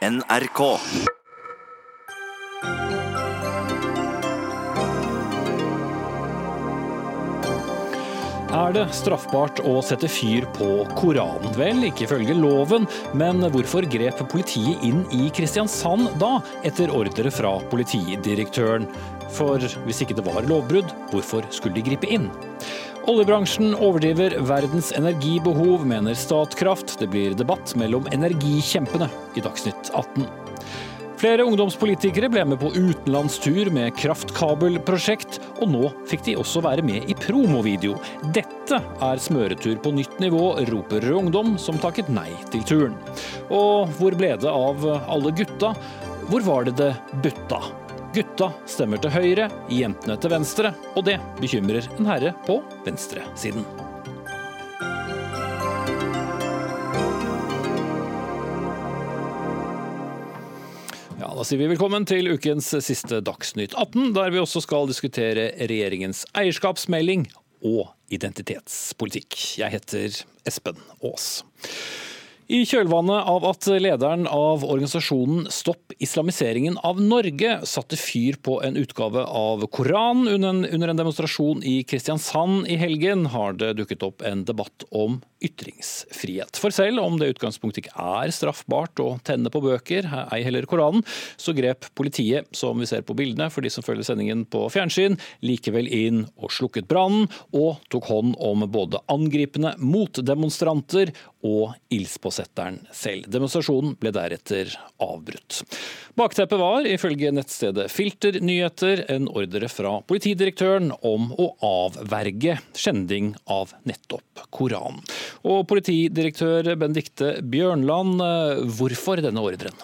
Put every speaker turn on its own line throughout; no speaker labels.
NRK.
Er det straffbart å sette fyr på Koranen? Vel, ikke ifølge loven, men hvorfor grep politiet inn i Kristiansand da, etter ordre fra politidirektøren? For hvis ikke det var lovbrudd, hvorfor skulle de gripe inn? Oljebransjen overdriver verdens energibehov, mener Statkraft. Det blir debatt mellom energikjempene i Dagsnytt 18. Flere ungdomspolitikere ble med på utenlandstur med kraftkabelprosjekt, og nå fikk de også være med i promovideo. Dette er smøretur på nytt nivå, roper Ungdom, som takket nei til turen. Og hvor ble det av alle gutta? Hvor var det det butta? Gutta stemmer til høyre, jentene til venstre, og det bekymrer en herre på venstresiden. Da sier vi velkommen til ukens siste Dagsnytt 18, der vi også skal diskutere regjeringens eierskapsmelding og identitetspolitikk. Jeg heter Espen Aas. I kjølvannet av at lederen av organisasjonen Stopp islamiseringen av Norge satte fyr på en utgave av Koran under en demonstrasjon i Kristiansand i helgen, har det dukket opp en debatt om ytringsfrihet. For selv om det i utgangspunktet ikke er straffbart å tenne på bøker, ei heller Koranen, så grep politiet, som vi ser på bildene for de som følger sendingen på fjernsyn, likevel inn og slukket brannen, og tok hånd om både angripende motdemonstranter og ildspåsetteren selv. Demonstrasjonen ble deretter avbrutt. Bakteppet var, ifølge nettstedet Filter Nyheter, en ordre fra politidirektøren om å avverge skjending av nettopp Koranen. Og politidirektør Benedikte Bjørnland, hvorfor denne ordren?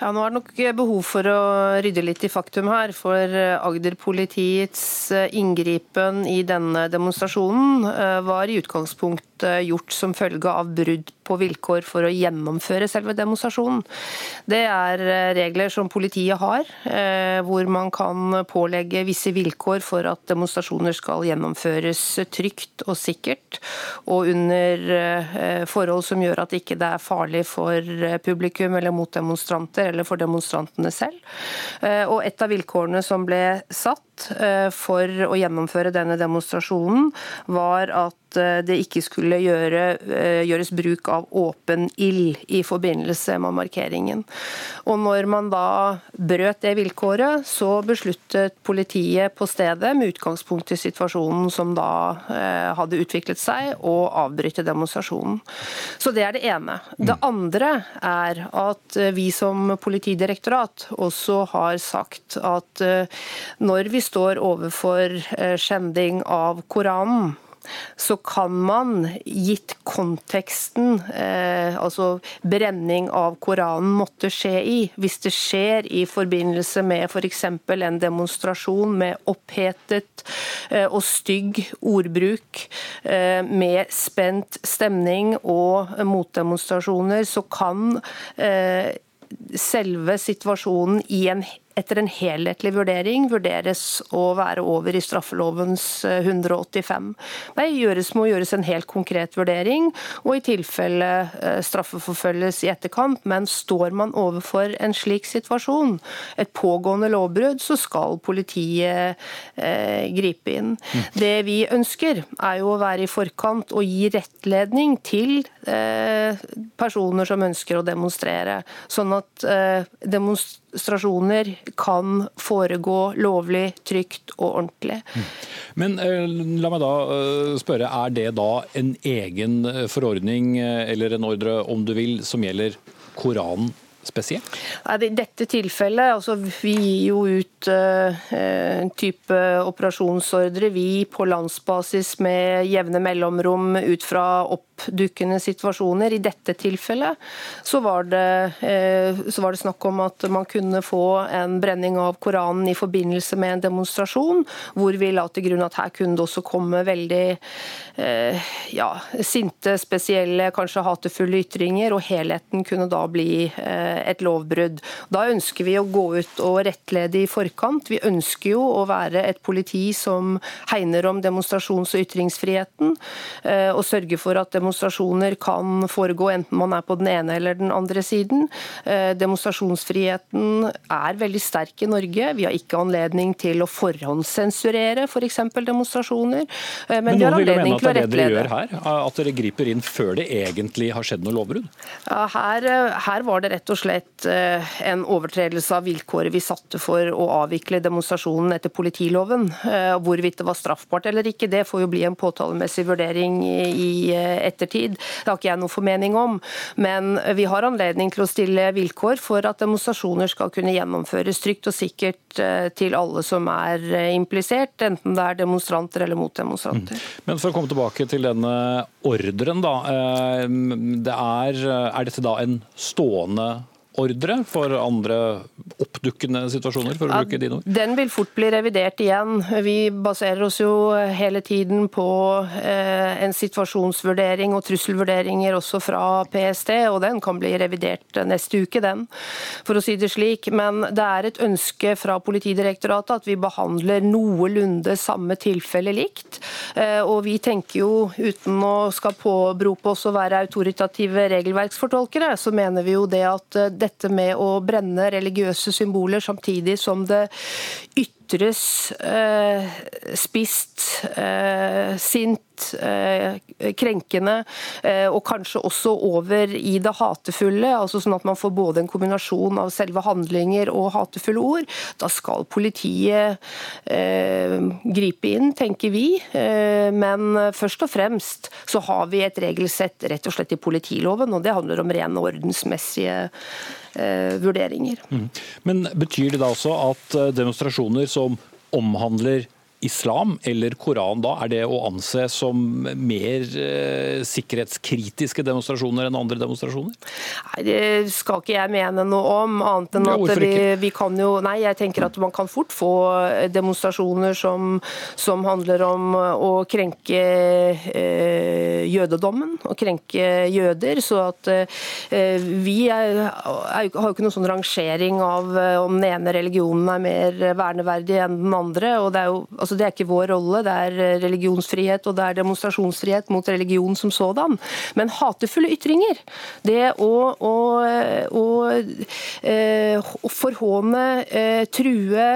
Ja, Nå er det nok behov for å rydde litt i faktum her. For Agder-politiets inngripen i denne demonstrasjonen var i utgangspunktet gjort som følge av brudd på vilkår for å gjennomføre selve demonstrasjonen. Det er regler som politiet har, hvor man kan pålegge visse vilkår for at demonstrasjoner skal gjennomføres trygt og sikkert, og under forhold som gjør at det ikke er farlig for publikum eller motdemonstranter eller for demonstrantene selv. Og Et av vilkårene som ble satt for å gjennomføre denne demonstrasjonen, var at det ikke skulle gjøre, gjøres bruk av åpen ild i forbindelse med markeringen. Og når man da brøt det vilkåret, så besluttet politiet på stedet, med utgangspunkt i situasjonen som da hadde utviklet seg, å avbryte demonstrasjonen. Så det er det ene. Det andre er at vi som politidirektorat også har sagt at når vi står overfor skjending av Koranen, så kan man, gitt konteksten eh, altså brenning av Koranen måtte skje i, hvis det skjer i forbindelse med f.eks. For en demonstrasjon med opphetet eh, og stygg ordbruk, eh, med spent stemning og motdemonstrasjoner, så kan selve situasjonen i en etter en helhetlig vurdering vurderes å være over i straffelovens 185. Det gjøres, må gjøres en helt konkret vurdering, og i tilfelle straffeforfølges i etterkant. Men står man overfor en slik situasjon, et pågående lovbrudd, så skal politiet eh, gripe inn. Det vi ønsker, er jo å være i forkant og gi rettledning til eh, personer som ønsker å demonstrere, sånn at eh, demonstrasjoner kan foregå lovlig, trygt og ordentlig.
Men la meg da spørre, er det da en egen forordning eller en ordre, om du vil, som gjelder Koranen spesielt?
I dette tilfellet, altså Vi gir jo ut uh, type operasjonsordre vi på landsbasis med jevne mellomrom ut fra oppdukkende situasjoner. I dette tilfellet så var, det, uh, så var det snakk om at man kunne få en brenning av Koranen i forbindelse med en demonstrasjon, hvor vi la til grunn at her kunne det også komme veldig uh, ja, sinte, spesielle, kanskje hatefulle ytringer, og helheten kunne da bli et lovbrudd. Da ønsker vi å gå ut og rettlede i forkant. Vi ønsker jo å være et politi som hegner om demonstrasjons- og ytringsfriheten, og sørge for at demonstrasjoner kan foregå enten man er på den ene eller den andre siden. Demonstrasjonsfriheten er veldig sterk i Norge. Vi har ikke anledning til å forhåndssensurere f.eks. For demonstrasjoner.
Men, Men noen vil jo mene at det er det dere gjør her? At dere griper inn før det egentlig har skjedd noe lovbrudd?
Ja, her, her var det rett og slett en overtredelse av vilkåret vi satte for å avvikle demonstrasjonen etter politiloven. Hvorvidt det var straffbart eller ikke, det får jo bli en påtalemessig vurdering i ettertid. Det har ikke jeg noe formening om. Men vi har anledning til å stille vilkår for at demonstrasjoner skal kunne gjennomføres trygt og sikkert eh, til alle som er eh, implisert, enten det er demonstranter eller motdemonstranter.
Mm. Men for å komme tilbake til denne ordren, da. Eh, det er, er dette da en stående ordre for andre oppdukkende situasjoner, for å bruke dine ord?
Den vil fort bli revidert igjen. Vi baserer oss jo hele tiden på eh, en situasjonsvurdering og trusselvurderinger også fra PST, og den kan bli revidert neste uke, den, for å si det slik. Men det er et ønske fra Politidirektoratet at vi behandler noenlunde samme tilfelle likt. Eh, og vi tenker jo, uten å skal påberope oss å være autoritative regelverksfortolkere, så mener vi jo det at eh, dette med å brenne religiøse symboler samtidig som det ytres eh, spist, eh, sint, eh, krenkende, og kanskje også over i det hatefulle, altså sånn at man får både en kombinasjon av selve handlinger og hatefulle ord. Da skal politiet eh, gripe inn, tenker vi. Eh, men først og fremst så har vi et regelsett rett og slett i politiloven, og det handler om ren ordensmessige vurderinger. Mm.
Men Betyr det da også at eh, demonstrasjoner som omhandler islam eller Koran da, er det å anse som mer eh, sikkerhetskritiske demonstrasjoner enn andre demonstrasjoner?
Nei, Det skal ikke jeg mene noe om, annet enn at vi, vi, kan jo Nei, jeg tenker at man kan fort få demonstrasjoner som, som handler om å krenke eh, jødedommen, og krenke jøder. Så at eh, vi er, er, har jo ikke noen sånn rangering av eh, om den ene religionen er mer verneverdig enn den andre. og det er jo altså Altså, det er ikke vår rolle. Det er eh, religionsfrihet og det er demonstrasjonsfrihet mot religion som sådan. Men hatefulle ytringer, det å, å, å, eh, å forhåne, eh, true,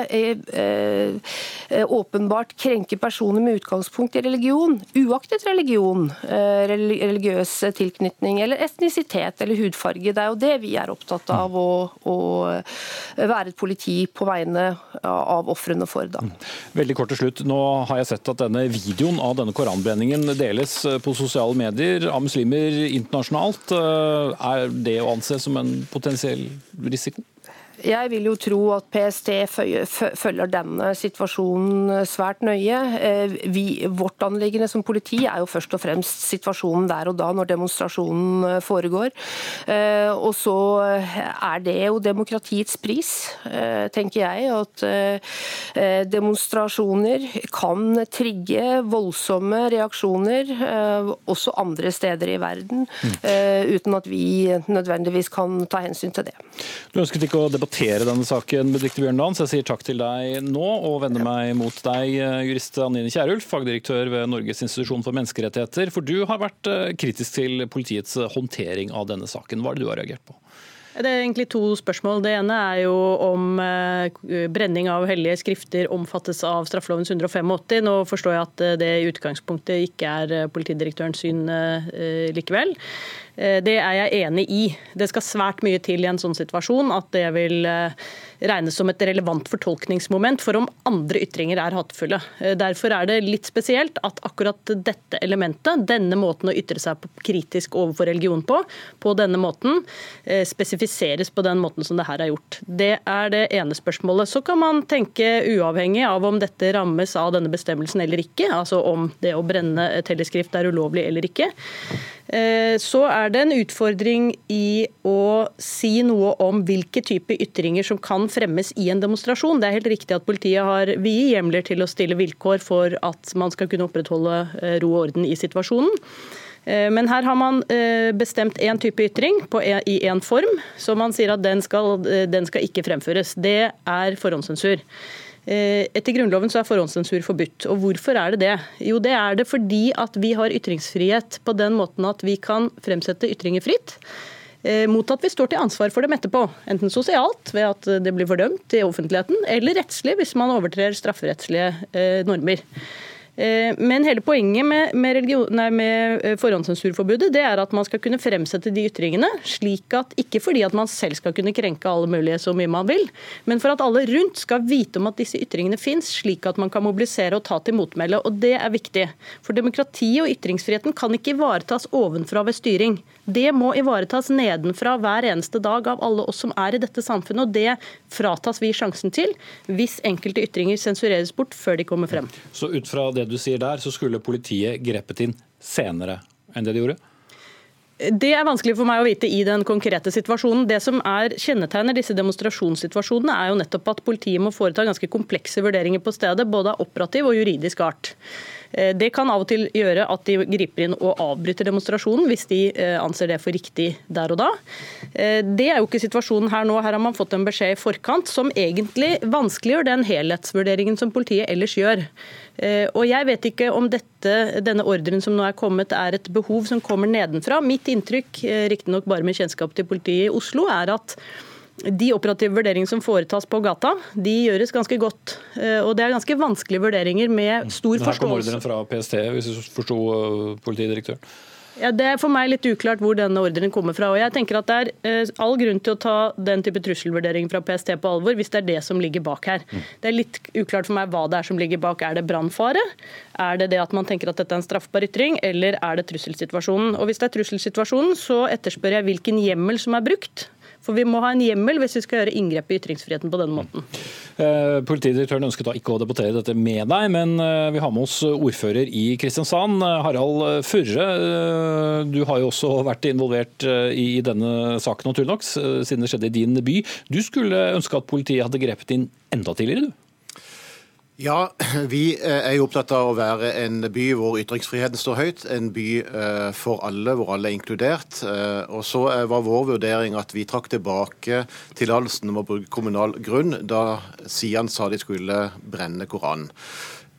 åpenbart krenke personer med utgangspunkt i religion, uaktet religion, religiøs tilknytning eller etnisitet eller hudfarge, det er jo det vi er opptatt av å, å være et politi på vegne av ofrene for. Da.
Veldig kort til slutt. Nå har jeg sett at denne videoen av denne koranbrenningen deles eh, på sosiale medier av muslimer internasjonalt. Eh, er det å anse som en potensiell risiko?
Jeg vil jo tro at PST følger denne situasjonen svært nøye. Eh, vi, vårt anliggende som politi er jo først og fremst situasjonen der og da når demonstrasjonen eh, foregår. Eh, og så er det jo demokratiets pris, tenker jeg. At demonstrasjoner kan trigge voldsomme reaksjoner også andre steder i verden, uten at vi nødvendigvis kan ta hensyn til det.
Du ønsket ikke å debattere debattere denne saken, Bjørndalen, så jeg sier takk til deg nå, og vender meg mot deg, jurist Anine Kierulf, fagdirektør ved Norges institusjon for menneskerettigheter. For du har vært eh, kritisk til politiets håndtering av denne saken. Hva er det du har reagert på?
Det er egentlig to spørsmål. Det ene er jo om eh, brenning av hellige skrifter omfattes av straffelovens 185. Nå forstår jeg at det i utgangspunktet ikke er politidirektørens syn eh, likevel. Eh, det er jeg enig i. Det skal svært mye til i en sånn situasjon at det vil eh, regnes som et relevant fortolkningsmoment for om andre ytringer er hatefulle. Eh, derfor er det litt spesielt at akkurat dette elementet, denne måten å ytre seg kritisk overfor religion på, på denne måten, spesifiseres på den måten som det her er gjort. Det er det ene spørsmålet. Så kan man tenke uavhengig av om dette rammes av denne bestemmelsen eller ikke, altså om det å brenne teleskrift er ulovlig eller ikke. Eh, så er det en utfordring i å si noe om hvilke type ytringer som kan fremmes i en demonstrasjon. Det er helt riktig at politiet har vide hjemler til å stille vilkår for at man skal kunne opprettholde eh, ro og orden i situasjonen. Eh, men her har man bestemt én type ytring i én form, så man sier at den skal, den skal ikke fremføres. Det er forhåndssensur. Etter Grunnloven så er forhåndssensur forbudt. Og hvorfor er det det? Jo, det er det fordi at vi har ytringsfrihet på den måten at vi kan fremsette ytringer fritt mot at vi står til ansvar for dem etterpå. Enten sosialt, ved at det blir fordømt i offentligheten, eller rettslig, hvis man overtrer strafferettslige normer. Eh, men hele poenget med, med, religion, nei, med, eh, forhåndssensurforbudet det er at man skal kunne fremsette de ytringene slik at Ikke fordi at man selv skal kunne krenke alle mulige så mye man vil, men for at alle rundt skal vite om at disse ytringene fins, slik at man kan mobilisere og ta til motmæle. Og det er viktig. For demokratiet og ytringsfriheten kan ikke ivaretas ovenfra ved styring. Det må ivaretas nedenfra hver eneste dag av alle oss som er i dette samfunnet. og Det fratas vi sjansen til hvis enkelte ytringer sensureres bort før de kommer frem.
Så ut fra det du sier der, så skulle politiet grepet inn senere enn det de gjorde?
Det er vanskelig for meg å vite i den konkrete situasjonen. Det som er kjennetegner disse demonstrasjonssituasjonene, er jo nettopp at politiet må foreta ganske komplekse vurderinger på stedet, både av operativ og juridisk art. Eh, det kan av og til gjøre at de griper inn og avbryter demonstrasjonen hvis de eh, anser det for riktig der og da. Eh, det er jo ikke situasjonen her nå. Her har man fått en beskjed i forkant som egentlig vanskeliggjør den helhetsvurderingen som politiet ellers gjør. Og Jeg vet ikke om dette, denne ordren som nå er kommet er et behov som kommer nedenfra. Mitt inntrykk, riktignok bare med kjennskap til politiet i Oslo, er at de operative vurderingene som foretas på gata, de gjøres ganske godt. Eh, og det er ganske vanskelige vurderinger med stor forståelse. Her kom
ordren fra PST, hvis du forsto eh, politidirektøren?
Ja, Det er for meg litt uklart hvor denne ordren kommer fra. og jeg tenker at Det er eh, all grunn til å ta den type trusselvurdering fra PST på alvor, hvis det er det som ligger bak her. Mm. Det er litt uklart for meg hva det er som ligger bak. Er det brannfare? Er det det at man tenker at dette er en straffbar ytring, eller er det trusselsituasjonen? Og Hvis det er trusselsituasjonen, så etterspør jeg hvilken hjemmel som er brukt for vi må ha en hjemmel hvis vi skal gjøre inngrep i ytringsfriheten på denne måten.
Eh, politidirektøren ønsket da ikke å debattere dette med deg, men eh, vi har med oss ordfører i Kristiansand, Harald Furre. Eh, du har jo også vært involvert i denne saken, naturlig nok, siden det skjedde i din by. Du skulle ønske at politiet hadde grepet inn enda tidligere, du?
Ja, vi eh, er jo opptatt av å være en by hvor ytringsfriheten står høyt. En by eh, for alle, hvor alle er inkludert. Eh, og så var vår vurdering at vi trakk tilbake tillatelsen om å bruke kommunal grunn da Sian sa de skulle brenne Koranen.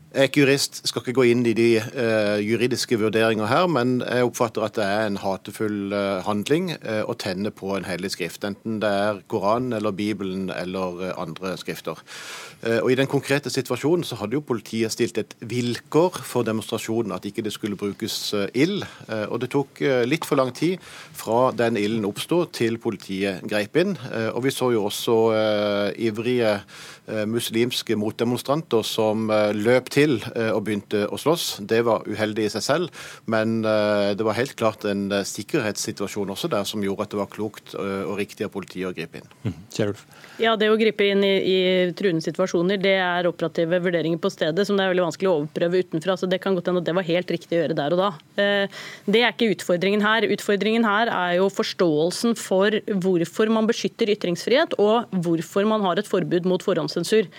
Jeg er ikke jurist, skal ikke gå inn i de uh, juridiske vurderinger her, men jeg oppfatter at det er en hatefull uh, handling uh, å tenne på en hellig skrift. Enten det er Koranen eller Bibelen eller andre skrifter. Og I den konkrete situasjonen så hadde jo politiet stilt et vilkår for demonstrasjonen, at ikke det skulle brukes ild. Og det tok litt for lang tid fra den ilden oppsto til politiet greip inn. Og vi så jo også ivrige muslimske motdemonstranter som løp til eh, og begynte å slåss. Det var uheldig i seg selv, men eh, det var helt klart en eh, sikkerhetssituasjon også der som gjorde at det var klokt og riktig av politiet å gripe inn. Mm.
Ja, Det å gripe inn i, i truende situasjoner det er operative vurderinger på stedet som det er veldig vanskelig å overprøve utenfra. så Det kan godt hende at det var helt riktig å gjøre der og da. Det er ikke utfordringen her. Utfordringen her er jo forståelsen for hvorfor man beskytter ytringsfrihet, og hvorfor man har et forbud mot forhåndssensur.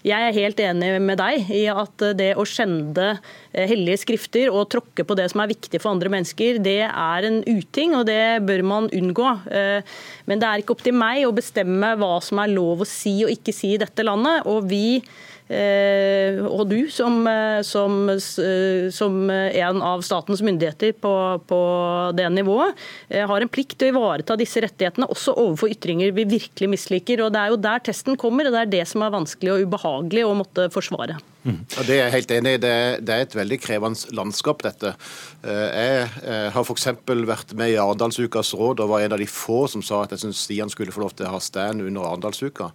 Jeg er helt enig med deg i at det å skjende eh, hellige skrifter og tråkke på det som er viktig for andre mennesker, det er en uting, og det bør man unngå. Eh, men det er ikke opp til meg å bestemme hva som er lov å si og ikke si i dette landet. og vi Eh, og du som, eh, som, eh, som, en av statens myndigheter på, på, det nivået, har en plikt til å ivareta disse rettighetene også overfor ytringer vi virkelig misliker. og Det er jo der testen kommer, og det er det som er vanskelig og ubehagelig å måtte forsvare.
Ja, det er jeg helt enig i. Det, det, er et veldig krevende landskap, dette. Jeg har f.eks. vært med i Arendalsukas råd og var en av de få som sa at jeg syns Stian skulle få lov til å ha stand under Arendalsuka.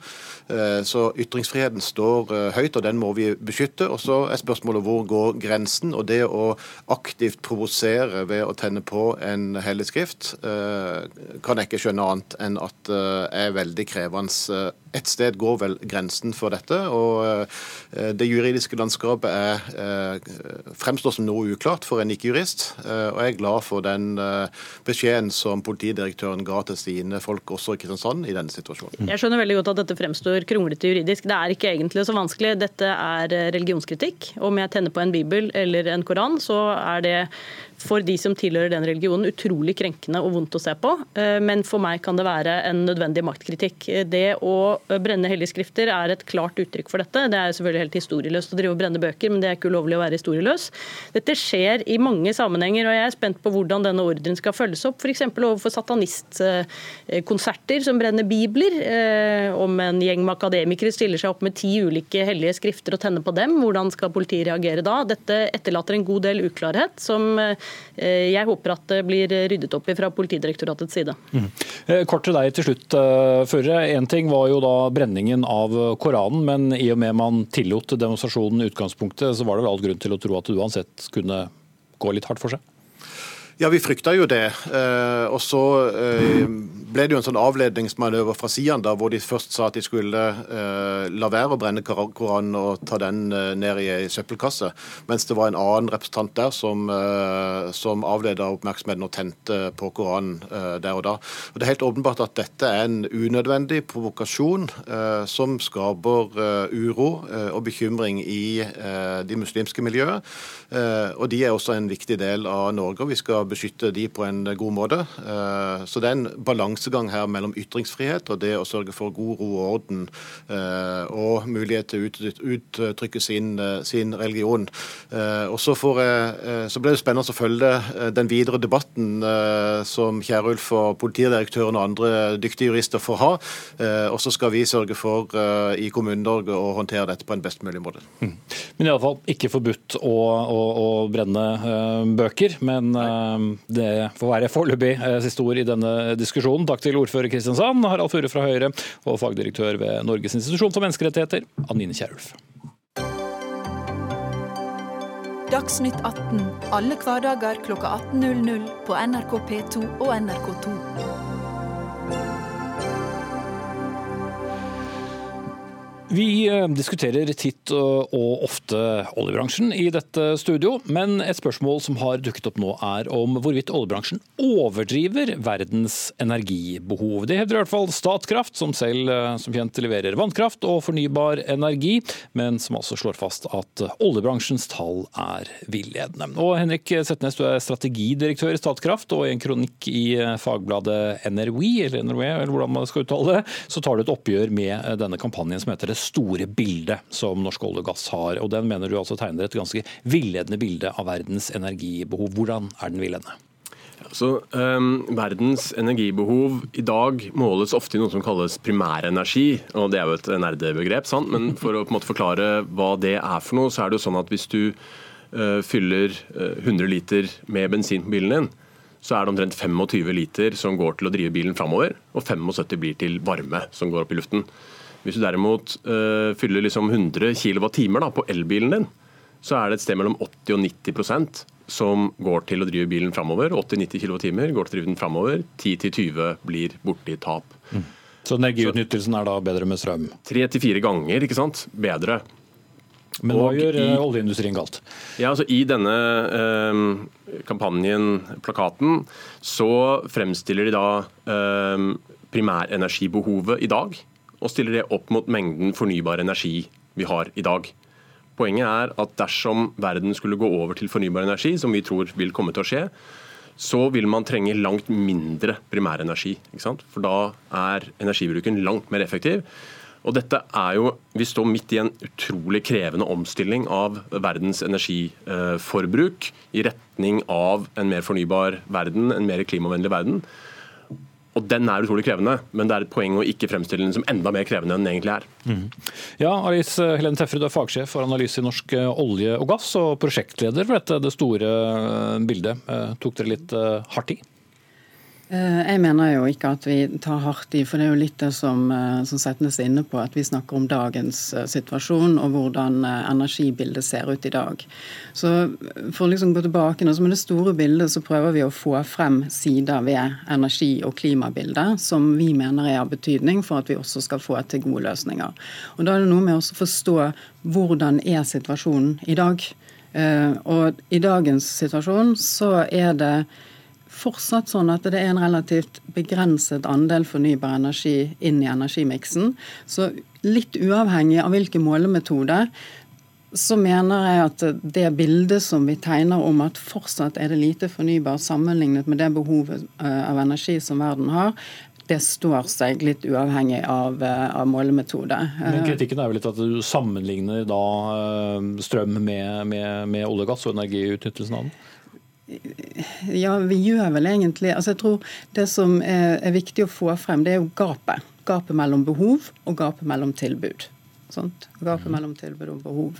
Så ytringsfriheten står høyt og den må vi beskytte. Og så er spørsmålet hvor går grensen. Og det å aktivt provosere ved å tenne på en hellig skrift, eh, kan jeg ikke skjønne annet enn at det eh, er veldig krevende eh, et sted går vel grensen for dette. og eh, Det juridiske landskapet er, eh, fremstår som noe uklart for en ikke-jurist. Eh, og Jeg er glad for den beskjeden som politidirektøren ga til sine folk også i Kristiansand i denne situasjonen.
Jeg skjønner veldig godt at dette fremstår kronglete juridisk. Det er ikke egentlig så vanskelig. Dette er religionskritikk. Om jeg tenner på en bibel eller en koran, så er det for de som tilhører den religionen utrolig krenkende og vondt å se på. Men for meg kan det være en nødvendig maktkritikk. Det å brenne hellige skrifter er et klart uttrykk for dette. Det er selvfølgelig helt historieløst å drive og brenne bøker, men det er ikke ulovlig å være historieløs. Dette skjer i mange sammenhenger, og jeg er spent på hvordan denne ordren skal følges opp. F.eks. overfor satanistkonserter som brenner bibler. Eh, om en gjeng med akademikere stiller seg opp med ti ulike hellige skrifter og tenner på dem, hvordan skal politiet reagere da? Dette etterlater en god del uklarhet, som eh, jeg håper at det blir ryddet opp fra Politidirektoratets side. Mm.
Eh, kort til deg til slutt, Føre. Én ting var jo da brenningen av Koranen, men i og med man tillot demonstrasjonen i utgangspunktet, så var det vel all grunn til å tro at det uansett kunne gå litt hardt for seg?
Ja, vi frykta jo det. Eh, og så eh, ble det jo en sånn avledningsmanøver fra Sian, da, hvor de først sa at de skulle eh, la være å brenne Koranen og ta den ned i ei søppelkasse, mens det var en annen representant der som, som avleda oppmerksomheten og tente på Koranen der og da. Og Det er helt åpenbart at dette er en unødvendig provokasjon som skaper uro og bekymring i de muslimske miljøet. Og de er også en viktig del av Norge. og vi skal beskytte de på en god måte. Eh, så det er en balansegang her mellom ytringsfrihet og det å sørge for god ro og orden eh, og mulighet til å uttrykke sin, eh, sin religion. Og så, blir det spennende å følge den videre debatten som Kjærulf og politidirektøren og andre dyktige jurister får ha. Og så skal vi sørge for i Kommune-Norge å håndtere dette på en best mulig måte. Mm.
Men iallfall ikke forbudt å, å, å brenne bøker. men Ehm, det får være foreløpig eh, siste ord i denne diskusjonen. Takk til ordfører Kristiansand, Harald Fure fra Høyre, og fagdirektør ved Norges institusjon for menneskerettigheter, Anine Kierulf.
Dagsnytt 18 alle hverdager kl 18.00 på NRK P2 og NRK2.
Vi eh, diskuterer titt og ofte oljebransjen i dette studio, men et spørsmål som har dukket opp nå er om hvorvidt oljebransjen overdriver verdens energibehov. Det hevder i hvert fall Statkraft, som selv eh, som kjent leverer vannkraft og fornybar energi, men som altså slår fast at oljebransjens tall er villedende. Og Henrik Setnes, du er strategidirektør i Statkraft, og i en kronikk i eh, fagbladet NRW, eller NRW, eller hvordan man skal uttale det, så tar du et oppgjør med denne kampanjen som heter det store bildet som norsk olje og gass har. og Den mener du altså tegner et ganske villedende bilde av verdens energibehov. Hvordan er den villedende?
Så, um, verdens energibehov i dag måles ofte i noe som kalles primærenergi. og Det er jo et nerdebegrep, sant? men for å på en måte forklare hva det er for noe, så er det jo sånn at hvis du uh, fyller uh, 100 liter med bensin på bilen din, så er det omtrent 25 liter som går til å drive bilen framover, og 75 blir til varme som går opp i luften. Hvis du derimot uh, fyller liksom 100 kWt på elbilen din, så er det et sted mellom 80 og 90% som går til å drive bilen framover. 80-90 kWt går til å drive den framover. 10-20 blir borte i tap. Mm.
Så energiutnyttelsen er da bedre med strøm?
Tre til fire ganger ikke sant? bedre.
Men hva gjør i, eh, oljeindustrien galt?
Ja, altså I denne eh, kampanjen, plakaten, så fremstiller de da eh, primærenergibehovet i dag og stiller det opp mot mengden fornybar energi vi har i dag. Poenget er at dersom verden skulle gå over til fornybar energi, som vi tror vil komme til å skje, så vil man trenge langt mindre primærenergi. For da er energibruken langt mer effektiv. Og dette er jo, Vi står midt i en utrolig krevende omstilling av verdens energiforbruk i retning av en mer fornybar verden, en mer klimavennlig verden. Og Den er utrolig krevende, men det er et poeng å ikke fremstille den som enda mer krevende enn den egentlig er. Mm.
Ja, Alice Helene Tefferud er fagsjef for analyse i Norsk olje og gass, og prosjektleder for dette det store bildet. Eh, tok dere litt eh, hardt i?
Eh, jeg mener jo ikke at vi tar hardt i, for det er jo litt det som, eh, som Setnes inne på, at vi snakker om dagens eh, situasjon og hvordan energibildet ser ut i dag. Så For å liksom gå tilbake nå, så med det store bildet så prøver vi å få frem sider ved energi- og klimabildet som vi mener er av betydning for at vi også skal få til gode løsninger. Og Da er det noe med å forstå hvordan er situasjonen i dag. Og i dagens situasjon så er det fortsatt sånn at det er en relativt begrenset andel fornybar energi inn i energimiksen. Så litt uavhengig av hvilke målemetode, så mener jeg at det bildet som vi tegner om at fortsatt er det lite fornybar sammenlignet med det behovet eh, av energi som verden har, det står seg litt uavhengig av, eh, av målemetode.
Men kritikken er vel litt at du sammenligner da strøm med, med, med olje og gass og energiutnyttelsen av den?
Ja, vi gjør vel egentlig altså jeg tror Det som er, er viktig å få frem, det er jo gapet. Gapet mellom behov og gapet mellom tilbud. Sånt. Gapet mellom tilbud og behov.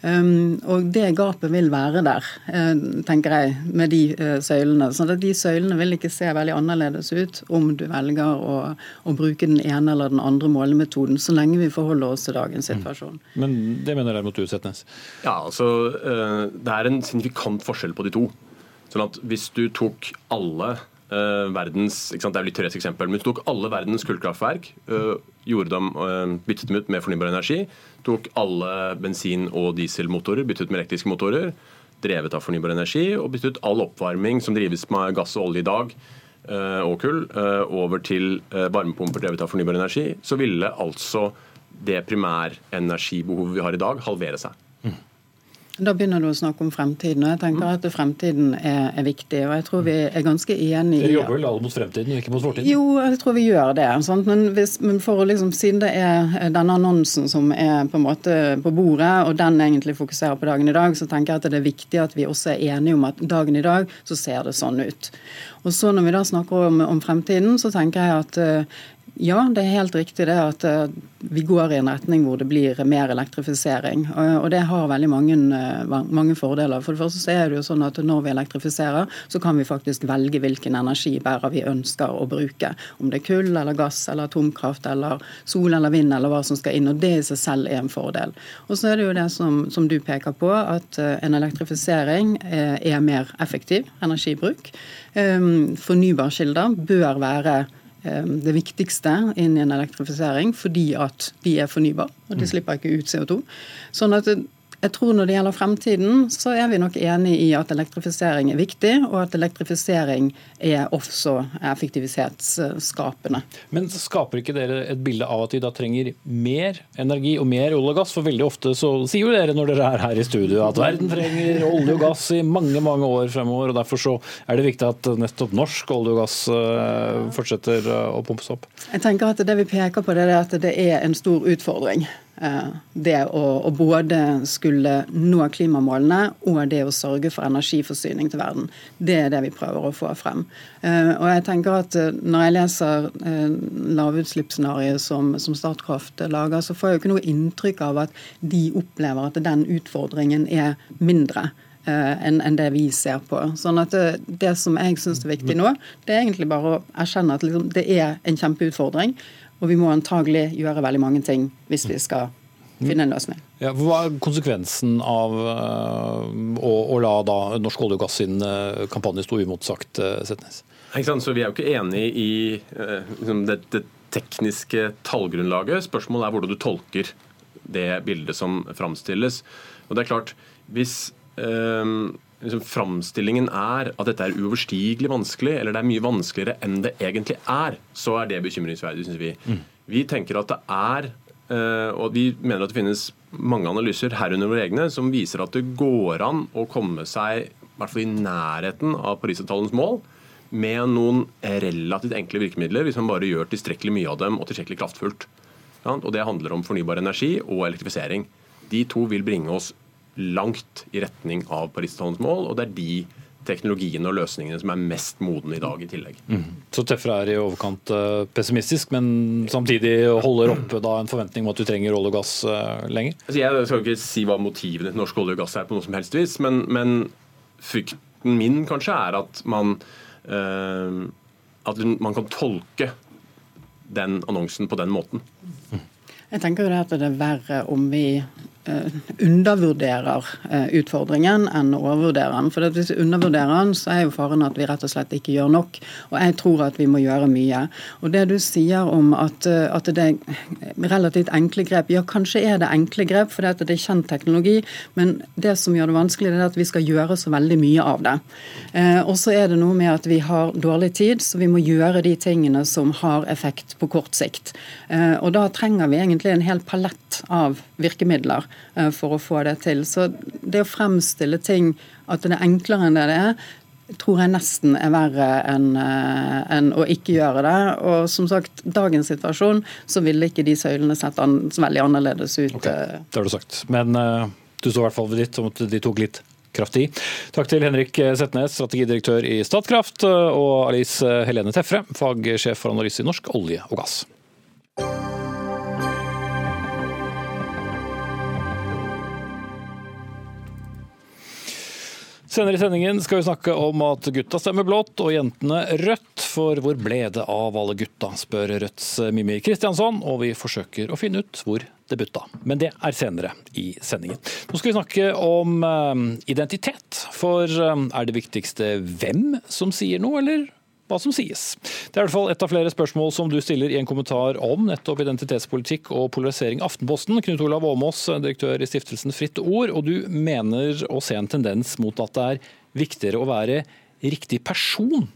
Um, og det gapet vil være der, uh, tenker jeg, med de uh, søylene. Så de søylene vil ikke se veldig annerledes ut om du velger å, å, bruke den ene eller den andre målemetoden, så lenge vi forholder oss til dagens mm. situasjon.
Mm. Men det mener derimot mot Setnes?
Ja, altså uh, Det er en signifikant forskjell på de to. Sånn at Hvis du tok alle uh, verdens ikke sant, det er litt eksempel, men hvis du tok alle verdens kullkraftverk, uh, uh, byttet dem ut med fornybar energi, tok alle bensin- og dieselmotorer, byttet ut med elektriske motorer, drevet av fornybar energi, og byttet ut all oppvarming som drives med gass og olje i dag, og kull, over til varmepumper drevet av fornybar energi, så ville altså det primærenergibehovet vi har i dag, halvere seg.
Da begynner du å snakke om fremtiden. og jeg tenker mm. at Fremtiden er, er, viktig. og jeg tror vi er ganske enige
i... Dere jobber vel alle mot fremtiden ikke mot fortiden?
Jo, jeg tror vi gjør det. Men, hvis, men, for å liksom, siden det er denne annonsen som er på en måte på bordet, og den egentlig fokuserer på dagen i dag, så tenker jeg at det er viktig at vi også er enige om at dagen i dag så ser det sånn ut. Og så Når vi da snakker om, om fremtiden, så tenker jeg at uh, ja, det er helt riktig det at uh, vi går i en retning hvor det blir mer elektrifisering. Og det har veldig mange, uh, mange, fordeler. For det første så er det jo sånn at når vi elektrifiserer, så kan vi faktisk velge hvilken energibærer vi ønsker å bruke. Om det er kull eller gass eller atomkraft eller sol eller vind eller hva som skal inn. Og det i seg selv er en fordel. Og så er det jo det som, som du peker på, at en elektrifisering er mer effektiv energibruk. Um, fornybarkilder bør være Eh, det viktigste inn i en elektrifisering, fordi at de er fornybare og de mm. slipper ikke ut CO2. Sånn at jeg tror Når det gjelder fremtiden, så er vi nok enig i at elektrifisering er viktig, og at elektrifisering er også effektivitetsskapende.
Men skaper ikke dere et bilde av at vi da trenger mer energi og mer olje og gass? For veldig ofte så sier jo dere når dere er her i studio at verden trenger olje og gass i mange mange år fremover. og Derfor så er det viktig at nettopp norsk olje og gass eh, fortsetter eh, å pumpes opp.
Jeg tenker at Det vi peker på, det er at det er en stor utfordring. Eh, det å, å, både skulle nå klimamålene og det å sørge for energiforsyning til verden. Det er det vi prøver å få frem. Eh, og jeg tenker at eh, Når jeg leser lavutslippsscenarioet som, som Statkraft lager, så får jeg jo ikke noe inntrykk av at de opplever at den utfordringen er mindre enn det vi ser på. Sånn at det, det som jeg syns er viktig nå, det er egentlig bare å erkjenne at liksom, det er en kjempeutfordring. Og vi må antagelig gjøre veldig mange ting hvis vi skal finne en løsning.
Ja, hva er konsekvensen av uh, å, å, la da Norsk olje og gass sin uh, kampanje stå uimotsagt, uh, Setnes?
Så Vi er jo ikke enig i liksom det, det, tekniske tallgrunnlaget. Spørsmålet er hvordan du tolker det bildet som framstilles. Og det er klart, Hvis liksom, framstillingen er at dette er uoverstigelig vanskelig, eller det er mye vanskeligere enn det egentlig er, så er det bekymringsverdig, syns vi. Mm. Vi tenker at det er, eh, og vi mener at det finnes mange analyser, herunder våre egne, som viser at det går an å komme seg i hvert fall i nærheten av Parisavtalens mål med noen relativt enkle virkemidler, hvis man bare gjør tilstrekkelig mye av dem og tilstrekkelig kraftfullt. Og Det handler om fornybar energi og elektrifisering. De to vil bringe oss langt i retning av Paris-avtalens mål, og det er de teknologiene og løsningene som er mest modne i dag i tillegg. Mm.
Så Tøffere er i overkant eh, pessimistisk, men samtidig holder oppe da en forventning om at du trenger olje og gass eh, lenger?
Altså jeg skal ikke si hva motivene til norsk olje og gass er, på noe som helst vis, men, men frykten min kanskje er at man, øh, at man kan tolke den annonsen på den måten.
Jeg tenker jo det at det er verre om vi undervurderer eh, utfordringen enn overvurderer den. For Hvis vi undervurderer den, så er jo faren at vi rett og slett ikke gjør nok. Og jeg tror at vi må gjøre mye. Og Det du sier om at, eh, at det er relativt enkle grep, ja kanskje er det enkle grep fordi det er kjent teknologi, men det som gjør det vanskelig, det er at vi skal gjøre så veldig mye av det. Og så er det noe med at vi har dårlig tid, så vi må gjøre de tingene som har effekt på kort sikt. Og da trenger vi egentlig en hel palett av virkemidler for å få det til. Så det å fremstille ting at det er enklere enn det det er, tror jeg nesten er verre enn en å ikke gjøre det. Og som sagt, dagens situasjon, så ville ikke de søylene sett an, veldig annerledes ut.
Okay, det har du sagt. Men uh, du står i hvert fall ved ditt om at de tok litt kraftig. Takk til Henrik Setnes, strategidirektør i Statkraft, og Alice Helene Tefre, fagsjef for analyse i Norsk olje og gass. Senere i sendingen skal vi snakke om at gutta stemmer blått og jentene rødt. For hvor ble det av alle gutta, spør Rødts Mimmi Kristiansson, og vi forsøker å finne ut hvor det butta. Men det er senere i sendingen. Nå skal vi snakke om eh, identitet. For eh, er det viktigste hvem som sier noe, eller hva som sies. Det er i hvert fall et av flere spørsmål som du stiller i en kommentar om nettopp identitetspolitikk og polarisering. Aftenposten, Knut Olav Åmås, direktør i stiftelsen Fritt Ord, og du mener å se en tendens mot at det er viktigere å være riktig person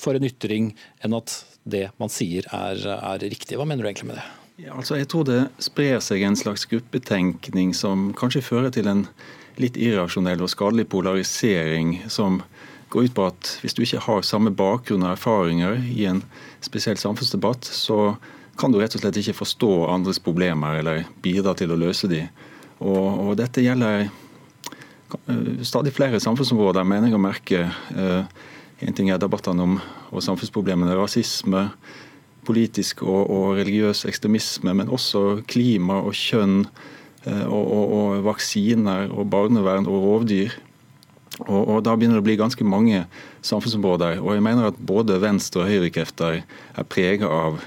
for en ytring enn at det man sier er, er riktig. Hva mener du egentlig med det?
Ja, altså jeg tror det sprer seg en slags gruppetenkning som kanskje fører til en litt irrasjonell og skadelig polarisering som går ut på at hvis du ikke har samme bakgrunn og erfaringer i en spesiell samfunnsdebatt, så kan du rett og slett ikke forstå andres problemer eller bidra til å løse dem. Og, og dette gjelder eh, stadig flere samfunnsområder, mener jeg å merke. En ting er debattene om og samfunnsproblemene rasisme, politisk og, og, religiøs ekstremisme, men også klima og kjønn eh, og, og, og vaksiner og barnevern og rovdyr. Og, og, Da begynner det å bli ganske mange samfunnsområder. og jeg mener at Både venstre- og høyrekrefter er preget av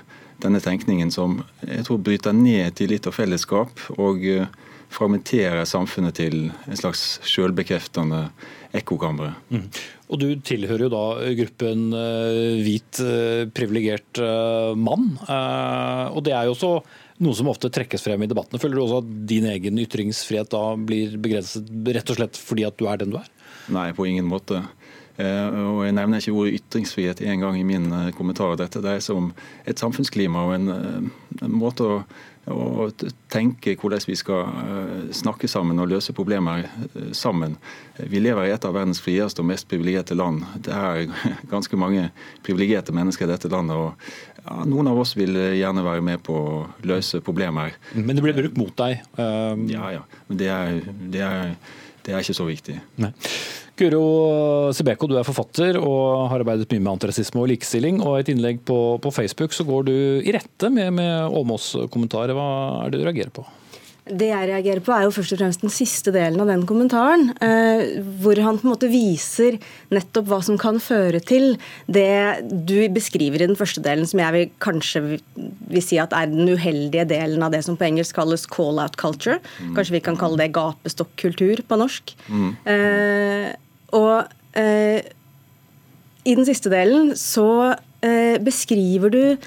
denne tenkningen som jeg tror bryter ned til litt av fellesskap og uh, fragmenterer samfunnet til en slags sjølbekreftende ekkokamre. Mm.
Og Du tilhører jo da gruppen uh, hvit, uh, privilegert mann. og Det er jo også noe som ofte trekkes frem i debattene. Føler du også at din egen ytringsfrihet da blir begrenset rett og slett fordi at du er den du er?
Nei, på ingen måte. Eh, og Jeg nevner ikke ordet ytringsfrihet en gang i min eh, kommentar. Dette dreier seg om et samfunnsklima og en, eh, en måte å, å, tenke hvordan vi skal snakke sammen og løse problemer sammen. Vi lever i et av verdens frieste og mest privilegerte land. Det er ganske mange privilegerte mennesker i dette landet. og ja, Noen av oss vil gjerne være med på å løse problemer.
Men det blir brukt mot deg?
Um... Ja, ja. Men det er, det er det er ikke så viktig. Nei.
Guro Sibeko, du er forfatter og har arbeidet mye med antirasisme og likestilling. og I et innlegg på, på Facebook så går du i rette med, med Åmås-kommentarer. Hva er det du reagerer på?
Det jeg reagerer på, er jo først og fremst den siste delen av den kommentaren. Eh, hvor han på en måte viser nettopp hva som kan føre til det du beskriver i den første delen, som jeg vil kanskje vil si at er den uheldige delen av det som på engelsk kalles call-out culture. Mm. Kanskje vi kan kalle det gapestokkultur på norsk. Mm. Eh, og eh, i den siste delen så beskriver du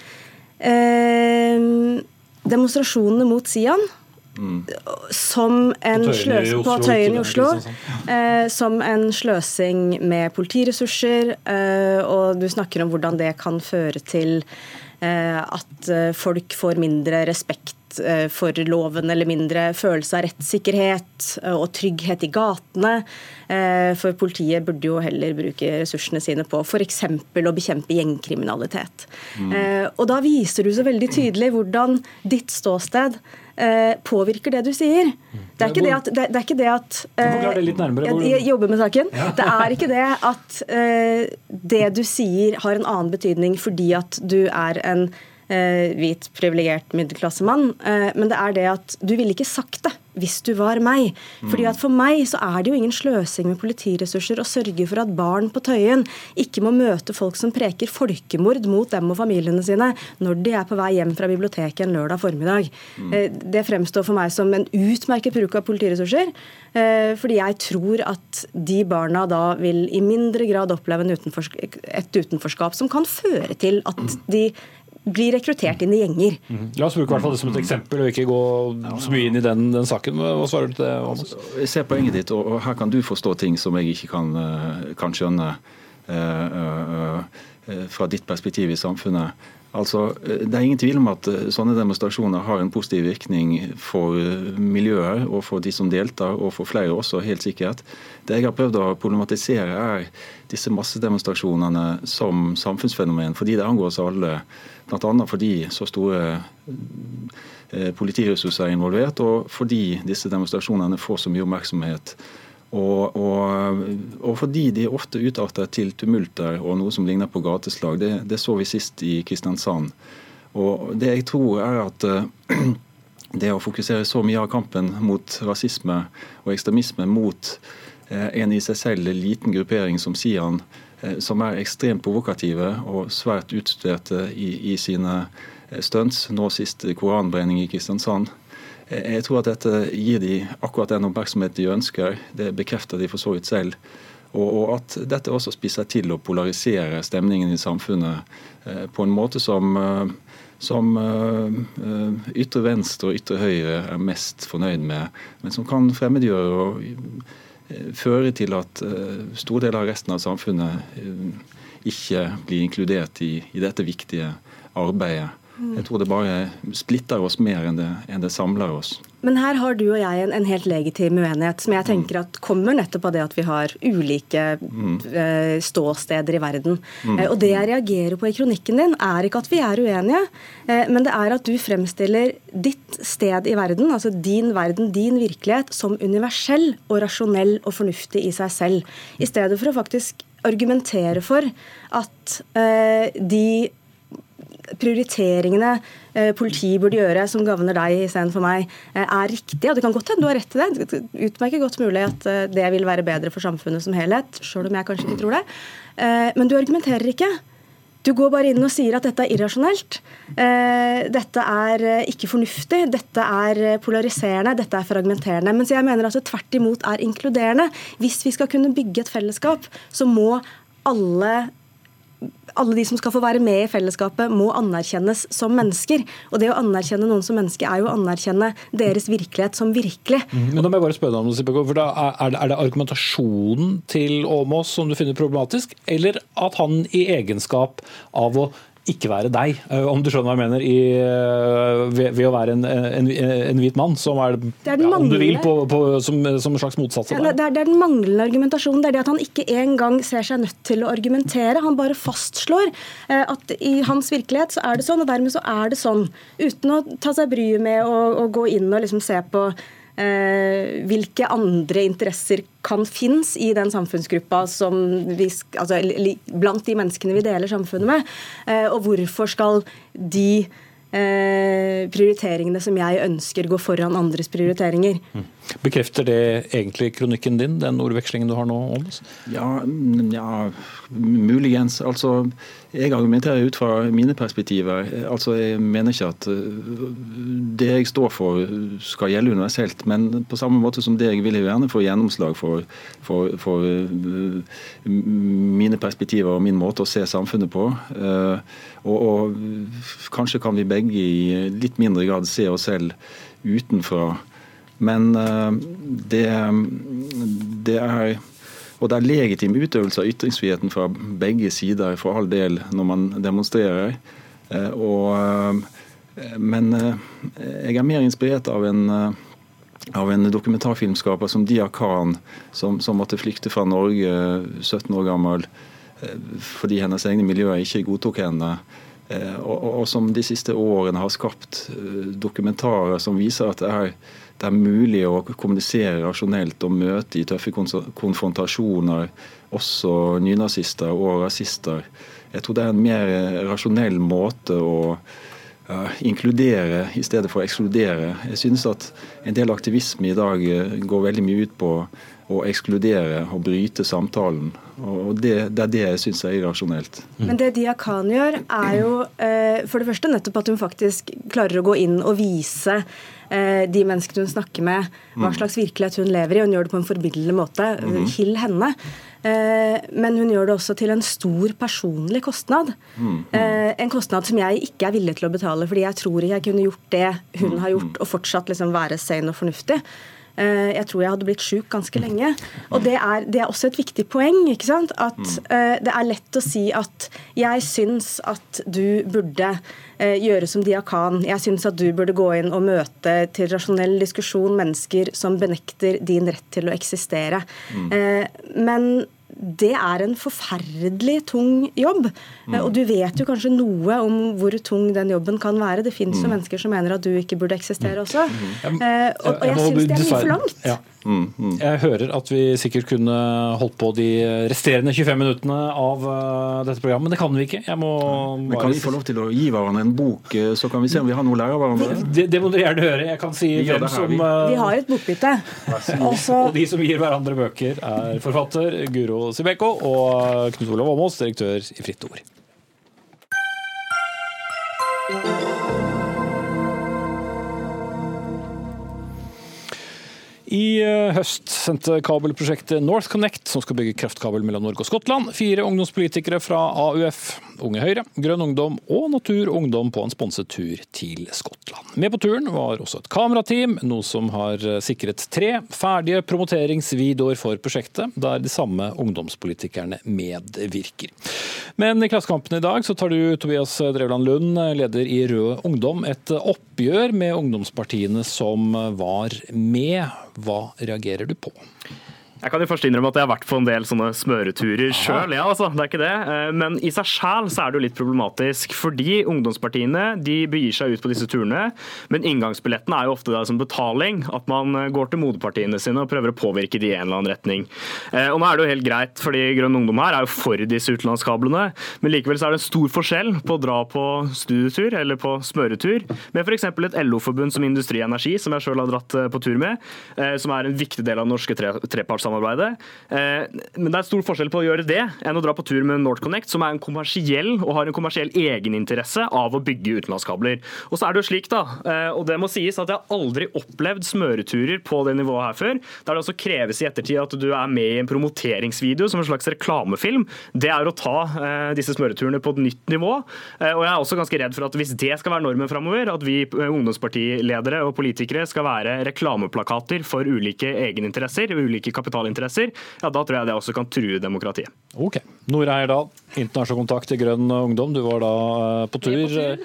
demonstrasjonene mot Sian som en sløsing på Tøyen i Oslo. Eh, som en sløsing med politiressurser. Eh, og du snakker om hvordan det kan føre til eh, at eh, folk får mindre respekt eh, for loven eller mindre følelse av rettssikkerhet eh, og trygghet i gatene. For politiet burde jo heller bruke ressursene sine på f.eks. å bekjempe gjengkriminalitet. Mm. Og da viser du så veldig tydelig hvordan ditt ståsted Eh, påvirker det du sier. Det er ikke det at, det, det er ikke det at
jeg,
jeg jobber med saken. Det er ikke det at det du sier har en annen betydning fordi at du er en hvit, privilegert middelklassemann, men det er det at du ville ikke sagt det hvis du var meg. Fordi at For meg så er det jo ingen sløsing med politiressurser å sørge for at barn på Tøyen ikke må møte folk som preker folkemord mot dem og familiene sine når de er på vei hjem fra biblioteket en lørdag formiddag. Mm. Det fremstår for meg som en utmerket bruk av politiressurser. Eh, fordi jeg tror at de barna da vil i mindre grad oppleve et utenforskap som kan føre til at de blir rekruttert inn i gjenger.
Mm. La oss bruke hvert fall det som et eksempel, og ikke gå så mye inn i den, den saken. Hva svarer du til det, Amos?
Altså, jeg ser poenget ditt, og her kan du forstå ting som jeg ikke kan, eh, kan skjønne. Uh, uh, fra ditt perspektiv i samfunnet. Altså, Det er ingen tvil om at sånne demonstrasjoner har en positiv virkning for miljøet og for de som deltar, og for flere også, helt sikkert. Det jeg har prøvd å problematisere, er disse massedemonstrasjonene som samfunnsfenomen, fordi det angår oss alle. Bl.a. fordi så store Eh, politiressurser er involvert, og fordi disse demonstrasjonene får så mye oppmerksomhet. Og, og, og fordi de ofte utarter til tumulter og noe som ligner på gateslag. Det, det, så vi sist i Kristiansand. Og Det jeg tror er at eh, det å fokusere så mye av kampen mot rasisme og ekstremisme mot eh, en i seg selv liten gruppering som Sian, som er ekstremt provokative og svært utstuderte i, i sine Eh, stunts, nå sist koranbrenning i Kristiansand. Eh, jeg tror at dette gir de akkurat den oppmerksomhet de ønsker. Det bekrefter de for så vidt selv. Og at dette også spisser til å polarisere stemningen i samfunnet eh, på en måte som, som ytre venstre og ytre høyre er mest fornøyd med, men som kan fremmedgjøre og føre til at store deler av resten av samfunnet ikke blir inkludert i, i dette viktige arbeidet. Jeg tror det bare splitter oss mer enn det, enn det samler oss.
Men her har du og jeg en, en, helt legitim uenighet, som jeg tenker at kommer nettopp av det at vi har ulike mm. uh, ståsteder i verden. Mm. Uh, og Det jeg reagerer på i kronikken din, er ikke at vi er uenige, uh, men det er at du fremstiller ditt sted i verden, altså din verden, din virkelighet, som universell og rasjonell og fornuftig i seg selv. I stedet for å faktisk argumentere for at de prioriteringene eh, politiet burde gjøre som gagner deg istedenfor meg, eh, er riktige. Og det kan godt hende du har rett til det. det utmerket godt mulig at eh, det vil være bedre for samfunnet som helhet, sjøl om jeg kanskje ikke tror det. Men du argumenterer ikke. Du går bare inn og sier at dette er irrasjonelt. Dette er ikke fornuftig, dette er polariserende, dette er fragmenterende. Mens jeg mener at det tvert imot er inkluderende. Hvis vi skal kunne bygge et fellesskap, så må alle alle de som skal få være med i fellesskapet, må anerkjennes som mennesker. Og det å anerkjenne noen som menneske er jo å anerkjenne deres virkelighet som virkelig.
Mm, men da må jeg bare spørre deg om det, for da er det, er det argumentasjonen til Åmås som du finner problematisk, eller at han i egenskap av å ikke være deg, eh, om du skjønner hva jeg mener, i, eh, ved, ved, å være en, en, en, hvit mann, som er, er ja, om du vil, på, på, som, som, en slags motsats
ja, det, er, det er den manglende argumentasjonen. Det er det at han ikke engang ser seg nødt til å argumentere. Han bare fastslår eh, at i hans virkelighet så er det sånn, og dermed så er det sånn. Uten å ta seg bryet med å, å gå inn og liksom se på hvilke andre interesser kan finnes i den samfunnsgruppa som vi, altså, blant de menneskene vi deler samfunnet med, eh, og hvorfor skal de eh, prioriteringene som jeg ønsker, gå foran andres prioriteringer. Mm.
Bekrefter det egentlig kronikken din, den ordvekslingen du har nå? Ånes?
Ja, ja, muligens. Altså, jeg argumenterer ut fra mine perspektiver. Altså, Jeg mener ikke at uh, det jeg står for skal gjelde universelt, men på samme måte som det jeg vil gjerne få gjennomslag for, for, for uh, mine perspektiver og min måte å se samfunnet på. Uh, og, og kanskje kan vi begge i litt mindre grad se oss selv utenfra men eh, det, det er og det er legitim utøvelse av ytringsfriheten fra begge sider, for all del, når man demonstrerer. Eh, og, eh, men jeg er mer inspirert av en, av en dokumentarfilmskaper som Dia Khan, som, som, måtte flykte fra Norge 17 år gammel fordi hennes egne miljøer ikke godtok henne. Og, og som de siste årene har skapt dokumentarer som viser at det er det er mulig å kommunisere rasjonelt og møte i tøffe konfrontasjoner også nynazister og rasister. Jeg tror det er en mer rasjonell måte å inkludere i stedet for å ekskludere. Jeg synes at en del aktivisme i dag eh, går veldig mye ut på å ekskludere og bryte samtalen. Og det, det er det jeg syns er irrasjonelt.
Men det Dia Khan gjør, er jo uh, for det første nettopp at hun faktisk klarer å gå inn og vise Eh, de menneskene hun snakker med, hva mm. slags virkelighet hun lever i. Hun gjør det på en forbilledlig måte. Mm. Hill henne. Eh, men hun gjør det også til en stor personlig kostnad. Mm. En kostnad som jeg ikke er villig til å betale, fordi jeg tror ikke jeg kunne gjort det hun har gjort, og fortsatt liksom være sane og fornuftig. Eh, jeg tror jeg hadde blitt sjuk ganske lenge. Og det er, det er, også et viktig poeng. ikke sant? At uh, det er lett å si at jeg syns at du burde uh, gjøre som Diakan. Jeg syns at du burde gå inn og møte til rasjonell diskusjon mennesker som benekter din rett til å eksistere. Mm. Men det er en forferdelig tung jobb. Mm. Og du vet jo kanskje noe om hvor tung den jobben kan være. Det fins jo mm. mennesker som mener at du ikke burde eksistere også. Mm. Eh, og, og, jeg syns det er mye for langt. Ja.
Mm, mm. Jeg hører at vi sikkert kunne holdt på de resterende 25 minuttene av uh, dette programmet, men det kan vi ikke. Jeg må
men kan vi få lov til å gi hverandre en bok, eh, så kan vi se om vi har noe å lære av hverandre?
Det, det, må dere gjerne høre. Jeg kan si hvem som
vi. Vi har et bokbytte.
og de som gir hverandre bøker, er forfatter Guro Sibeko og Knut Olav Åmås, direktør i Fritt Ord. I eh, høst sendte kabelprosjektet NorthConnect, som skal bygge kraftkabel mellom Norge og Skottland, fire ungdomspolitikere fra AUF, Unge Høyre, Grønn Ungdom og Natur Ungdom på en sponset tur til Skottland. Med på turen var også et kamerateam, noe som har eh, sikret tre ferdige promoteringsvideoer for prosjektet, der de samme ungdomspolitikerne medvirker. Men i Klassekampen i dag så tar du, Tobias Drevland Lund, leder i Rød Ungdom, et oppgjør med ungdomspartiene som var med. Hva reagerer du på?
Jeg kan jo først innrømme at jeg har vært på en del sånne smøreturer sjøl. Ja, altså, det er ikke det. Eh, men i seg sjæl så er det jo litt problematisk. Fordi ungdomspartiene de begir seg ut på disse turene. Men inngangsbilletten er jo ofte der som betaling. At man eh, går til moderpartiene sine og prøver å påvirke de i en eller annen retning. Eh, og nå er det jo helt greit, fordi Grønn Ungdom her er jo for disse utenlandskablene. Men likevel så er det en stor forskjell på å dra på studietur eller på smøretur med f.eks. et LO-forbund som Industri Energi, som jeg sjøl har dratt på tur med, som er en viktig del av den norske treparts samarbeidet. Eh, men det er stor forskjell på å gjøre det enn å dra på tur med NorthConnect, som er en kommersiell og har en kommersiell egeninteresse av å bygge utenlandskabler. Og så er det jo slik, da, eh, og det må sies at jeg har aldri opplevd smøreturer på det nivået her før, der det også kreves i ettertid at du er med i en promoteringsvideo som en slags reklamefilm. Det er å ta eh, disse smøreturene på et nytt nivå. Og jeg er også ganske redd for at hvis det skal være normen framover, at vi ungdomspartiledere og politikere skal være reklameplakater for ulike egeninteresser, ulike kapital kapitalinteresser, ja, da tror jeg det også kan true demokratiet.
Ok. Nora Eierdal, internasjonal kontakt i Grønn Ungdom, du var da eh, på tur. på tur.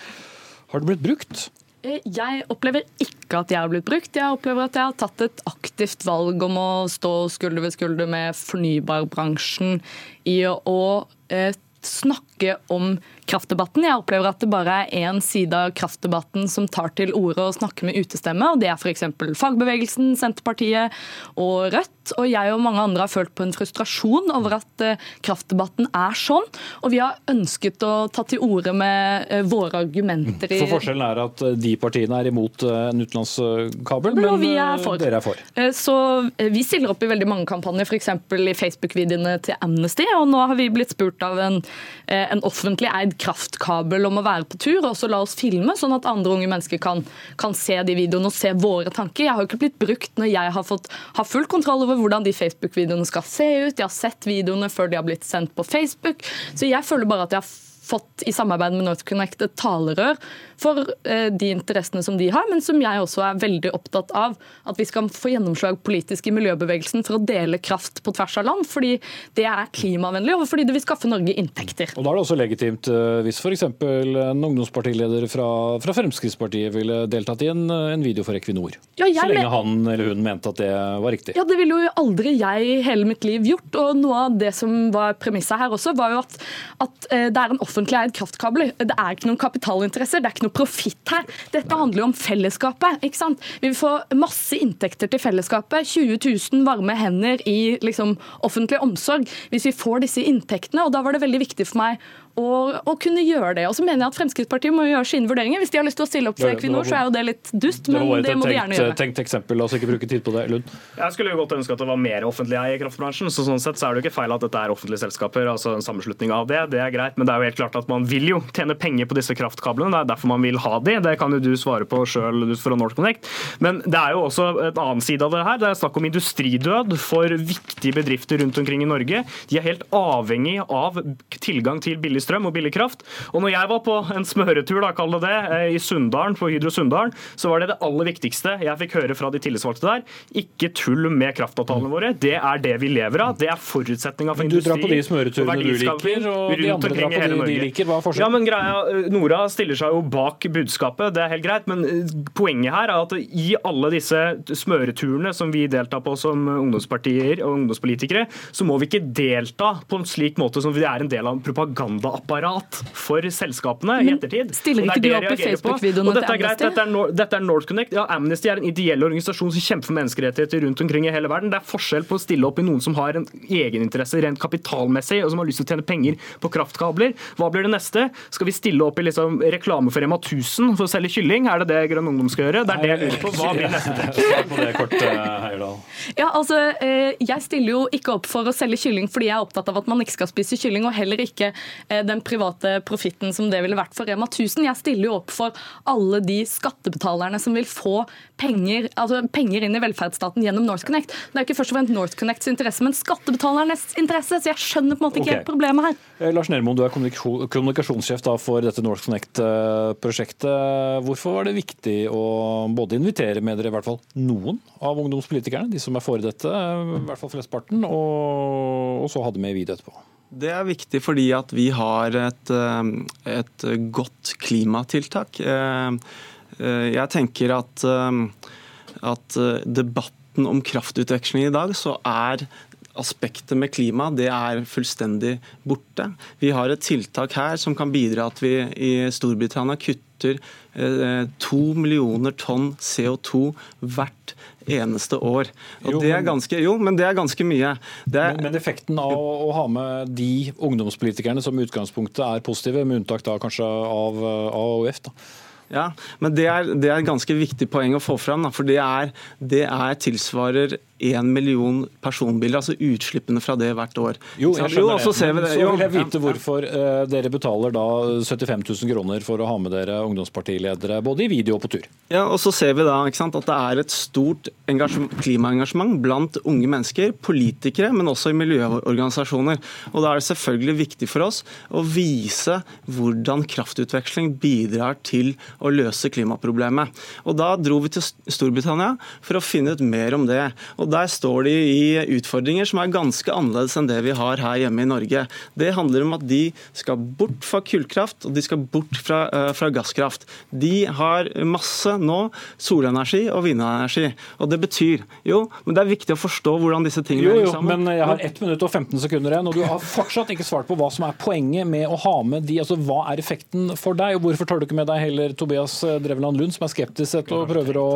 Har det blitt brukt?
Eh, jeg opplever ikke at jeg har blitt brukt. Jeg opplever at jeg har tatt et aktivt valg om å stå skulder ved skulder med fornybarbransjen i å eh, snakke om kraftdebatten. Jeg opplever at det bare er én side av kraftdebatten som tar til orde og snakker med utestemme, og det er f.eks. fagbevegelsen, Senterpartiet og Rødt. Og jeg og mange andre har følt på en frustrasjon over at eh, kraftdebatten er sånn. Og vi har ønsket å ta til orde med eh, våre argumenter.
For Forskjellen er at eh, de partiene er imot en utenlandskabel, men, men er dere er for.
Så vi stiller opp i veldig mange kampanjer, f.eks. i Facebook-videoene til Amnesty. Og nå har vi blitt spurt av en, en offentlig eid kraftkabel om å være på tur, og så la oss filme, sånn at andre unge mennesker kan, kan, se de videoene og se våre tanker. Jeg har jo ikke blitt brukt når jeg har fått ha full kontroll over hvordan de Facebook-videoene skal se ut. Jeg har sett videoene før de har blitt sendt på Facebook. Så jeg føler bare at jeg har fått i samarbeid med NorthConnect et talerør for eh, de interessene som de har, men som jeg også er veldig opptatt av. At vi skal få gjennomslag politisk i miljøbevegelsen for å dele kraft på tvers av land. Fordi det er klimavennlig, og fordi det vil skaffe Norge inntekter.
Og Da er det også legitimt eh, hvis f.eks. en ungdomspartileder fra, fra, Fremskrittspartiet ville deltatt i en, en video for Equinor. Ja, så lenge han eller hun mente at det var riktig.
Ja, det ville jo aldri jeg i hele mitt liv gjort. Og noe av det som var premisset her også, var jo at, at eh, det er en offentlig eid kraftkabel. Det er ikke noen kapitalinteresser. det er ikke noe profitt her. Dette handler jo om fellesskapet. ikke sant? Vi vil få masse inntekter til fellesskapet. 20 000 varme hender i liksom, offentlig omsorg hvis vi får disse inntektene. og Da var det veldig viktig for meg å, å, kunne gjøre det. Og så mener jeg at Fremskrittspartiet må gjøre sine vurderinger. Hvis de har lyst til å stille opp for Equinor, så er jo det litt dust, men det, det må de gjerne gjøre.
Tenkt eksempel, la oss ikke bruke tid på det. Lund?
Jeg skulle jo godt ønske at det var mer offentlig eie i kraftbransjen. så sånn sett så er det jo ikke feil at dette er offentlige selskaper, altså en sammenslutning av det. Det er greit, men det er jo helt klart at man vil jo tjene penger på disse kraftkablene. Det er derfor man vil ha de. Det kan jo du svare på sjøl fra NorthConnect. Men det er jo også et annen side av det her. Det er snakk om industridød for viktige bedrifter rundt omkring i Norge. De er helt avhengig av tilgang til billig billig strøm og billig kraft. Og når jeg var på en smøretur, da, kall det det, eh, i Sunndalen, på Hydro Sunndalen, så var det det aller viktigste jeg fikk høre fra de tillitsvalgte der. Ikke tull med kraftavtalene våre. Det er det vi lever av. Det er forutsetninga for
industri. du drar på de smøreturene du liker, og de andre drar på de de liker. Hva er forskjellen?
Ja, men greia, Nora stiller seg jo bak budskapet, det er helt greit. Men eh, poenget her er at i alle disse smøreturene som vi deltar på som ungdomspartier og ungdomspolitikere, så må vi ikke delta på en slik måte som vi er en del av en propagandaapparat for selskapene i ettertid.
stiller
er
ikke du opp i. Facebook-videoene til Amnesty?
Dette er, dette er NorthConnect. Ja, Amnesty er en ideell organisasjon som kjemper for menneskerettigheter rundt omkring i hele verden. Det er forskjell på å stille opp i noen som har en egeninteresse rent kapitalmessig, og som har lyst til å tjene penger på kraftkabler. Hva blir det neste? Skal vi stille opp i liksom reklame for Rema 1000 for å selge kylling? Er det det Grønn Ungdom skal gjøre? Det er det jeg lurer på. Hva blir neste trekk?
Svar på det kort, eh.
Ja, altså, eh, Jeg stiller jo ikke opp for å selge kylling fordi jeg er opptatt av at man ikke skal spise kylling, og heller ikke eh, den private profitten som det ville vært for Rema 1000. Jeg stiller jo opp for alle de skattebetalerne som vil få penger, altså penger inn i velferdsstaten gjennom NorthConnect. Det er ikke først og fremst NorthConnects interesse, men skattebetalernes interesse, så jeg skjønner på en måte ikke
okay.
helt problemet her.
Eh, Lars Nermoen, du er kommunikasjon- kommunikasjonssjef for dette NorthConnect-prosjektet. Hvorfor var det viktig å både invitere med dere i hvert fall noen av ungdomspolitikerne, de som er for dette, i hvert fall flestparten, og, og så hadde med video etterpå?
Det er viktig fordi at vi har et, eh, et godt klimatiltak. Eh, eh, Jeg tenker at, at debatten om kraftutveksling i dag, så er aspektet med klima det er fullstendig borte. Vi har et tiltak her som kan bidra at vi i Storbritannia kutter to millioner tonn CO2 hvert eneste år. Og
Jo,
det er ganske, jo, men det er ganske mye. Det er,
Men, men effekten av å ha med de ungdomspolitikerne som i utgangspunktet er positive, med unntak da kanskje av AUF, da.
Ja, men det er, det er et ganske viktig poeng å få fram. Da, for det, er, det er tilsvarer én million personbiler, altså utslippene fra det hvert år.
Jo, jeg skjønner
jo,
det.
ser vi
Men
det.
så vil jeg vite hvorfor eh, dere betaler da 75 000 kroner for å ha med dere ungdomspartiledere, både i video og på tur.
Ja, og så ser vi da sant, at det er et stort klimaengasjement blant unge mennesker, politikere, men også i miljøorganisasjoner. Og Da er det selvfølgelig viktig for oss å vise hvordan kraftutveksling bidrar til å løse klimaproblemet. Og Da dro vi til Storbritannia for å finne ut mer om det. Og Der står de i utfordringer som er ganske annerledes enn det vi har her hjemme i Norge. Det handler om at de skal bort fra kullkraft og de skal bort fra, uh, fra gasskraft. De har masse nå solenergi og vindenergi. Og det betyr Jo, men det er viktig å forstå hvordan disse tingene henger sammen.
men jeg har 1 minutt og 15 sekunder igjen, og du har fortsatt ikke svart på hva som er poenget med å ha med de. altså Hva er effekten for deg, og hvorfor tar du ikke med deg heller Tobias Drevland Lund, som er skeptisk og prøver å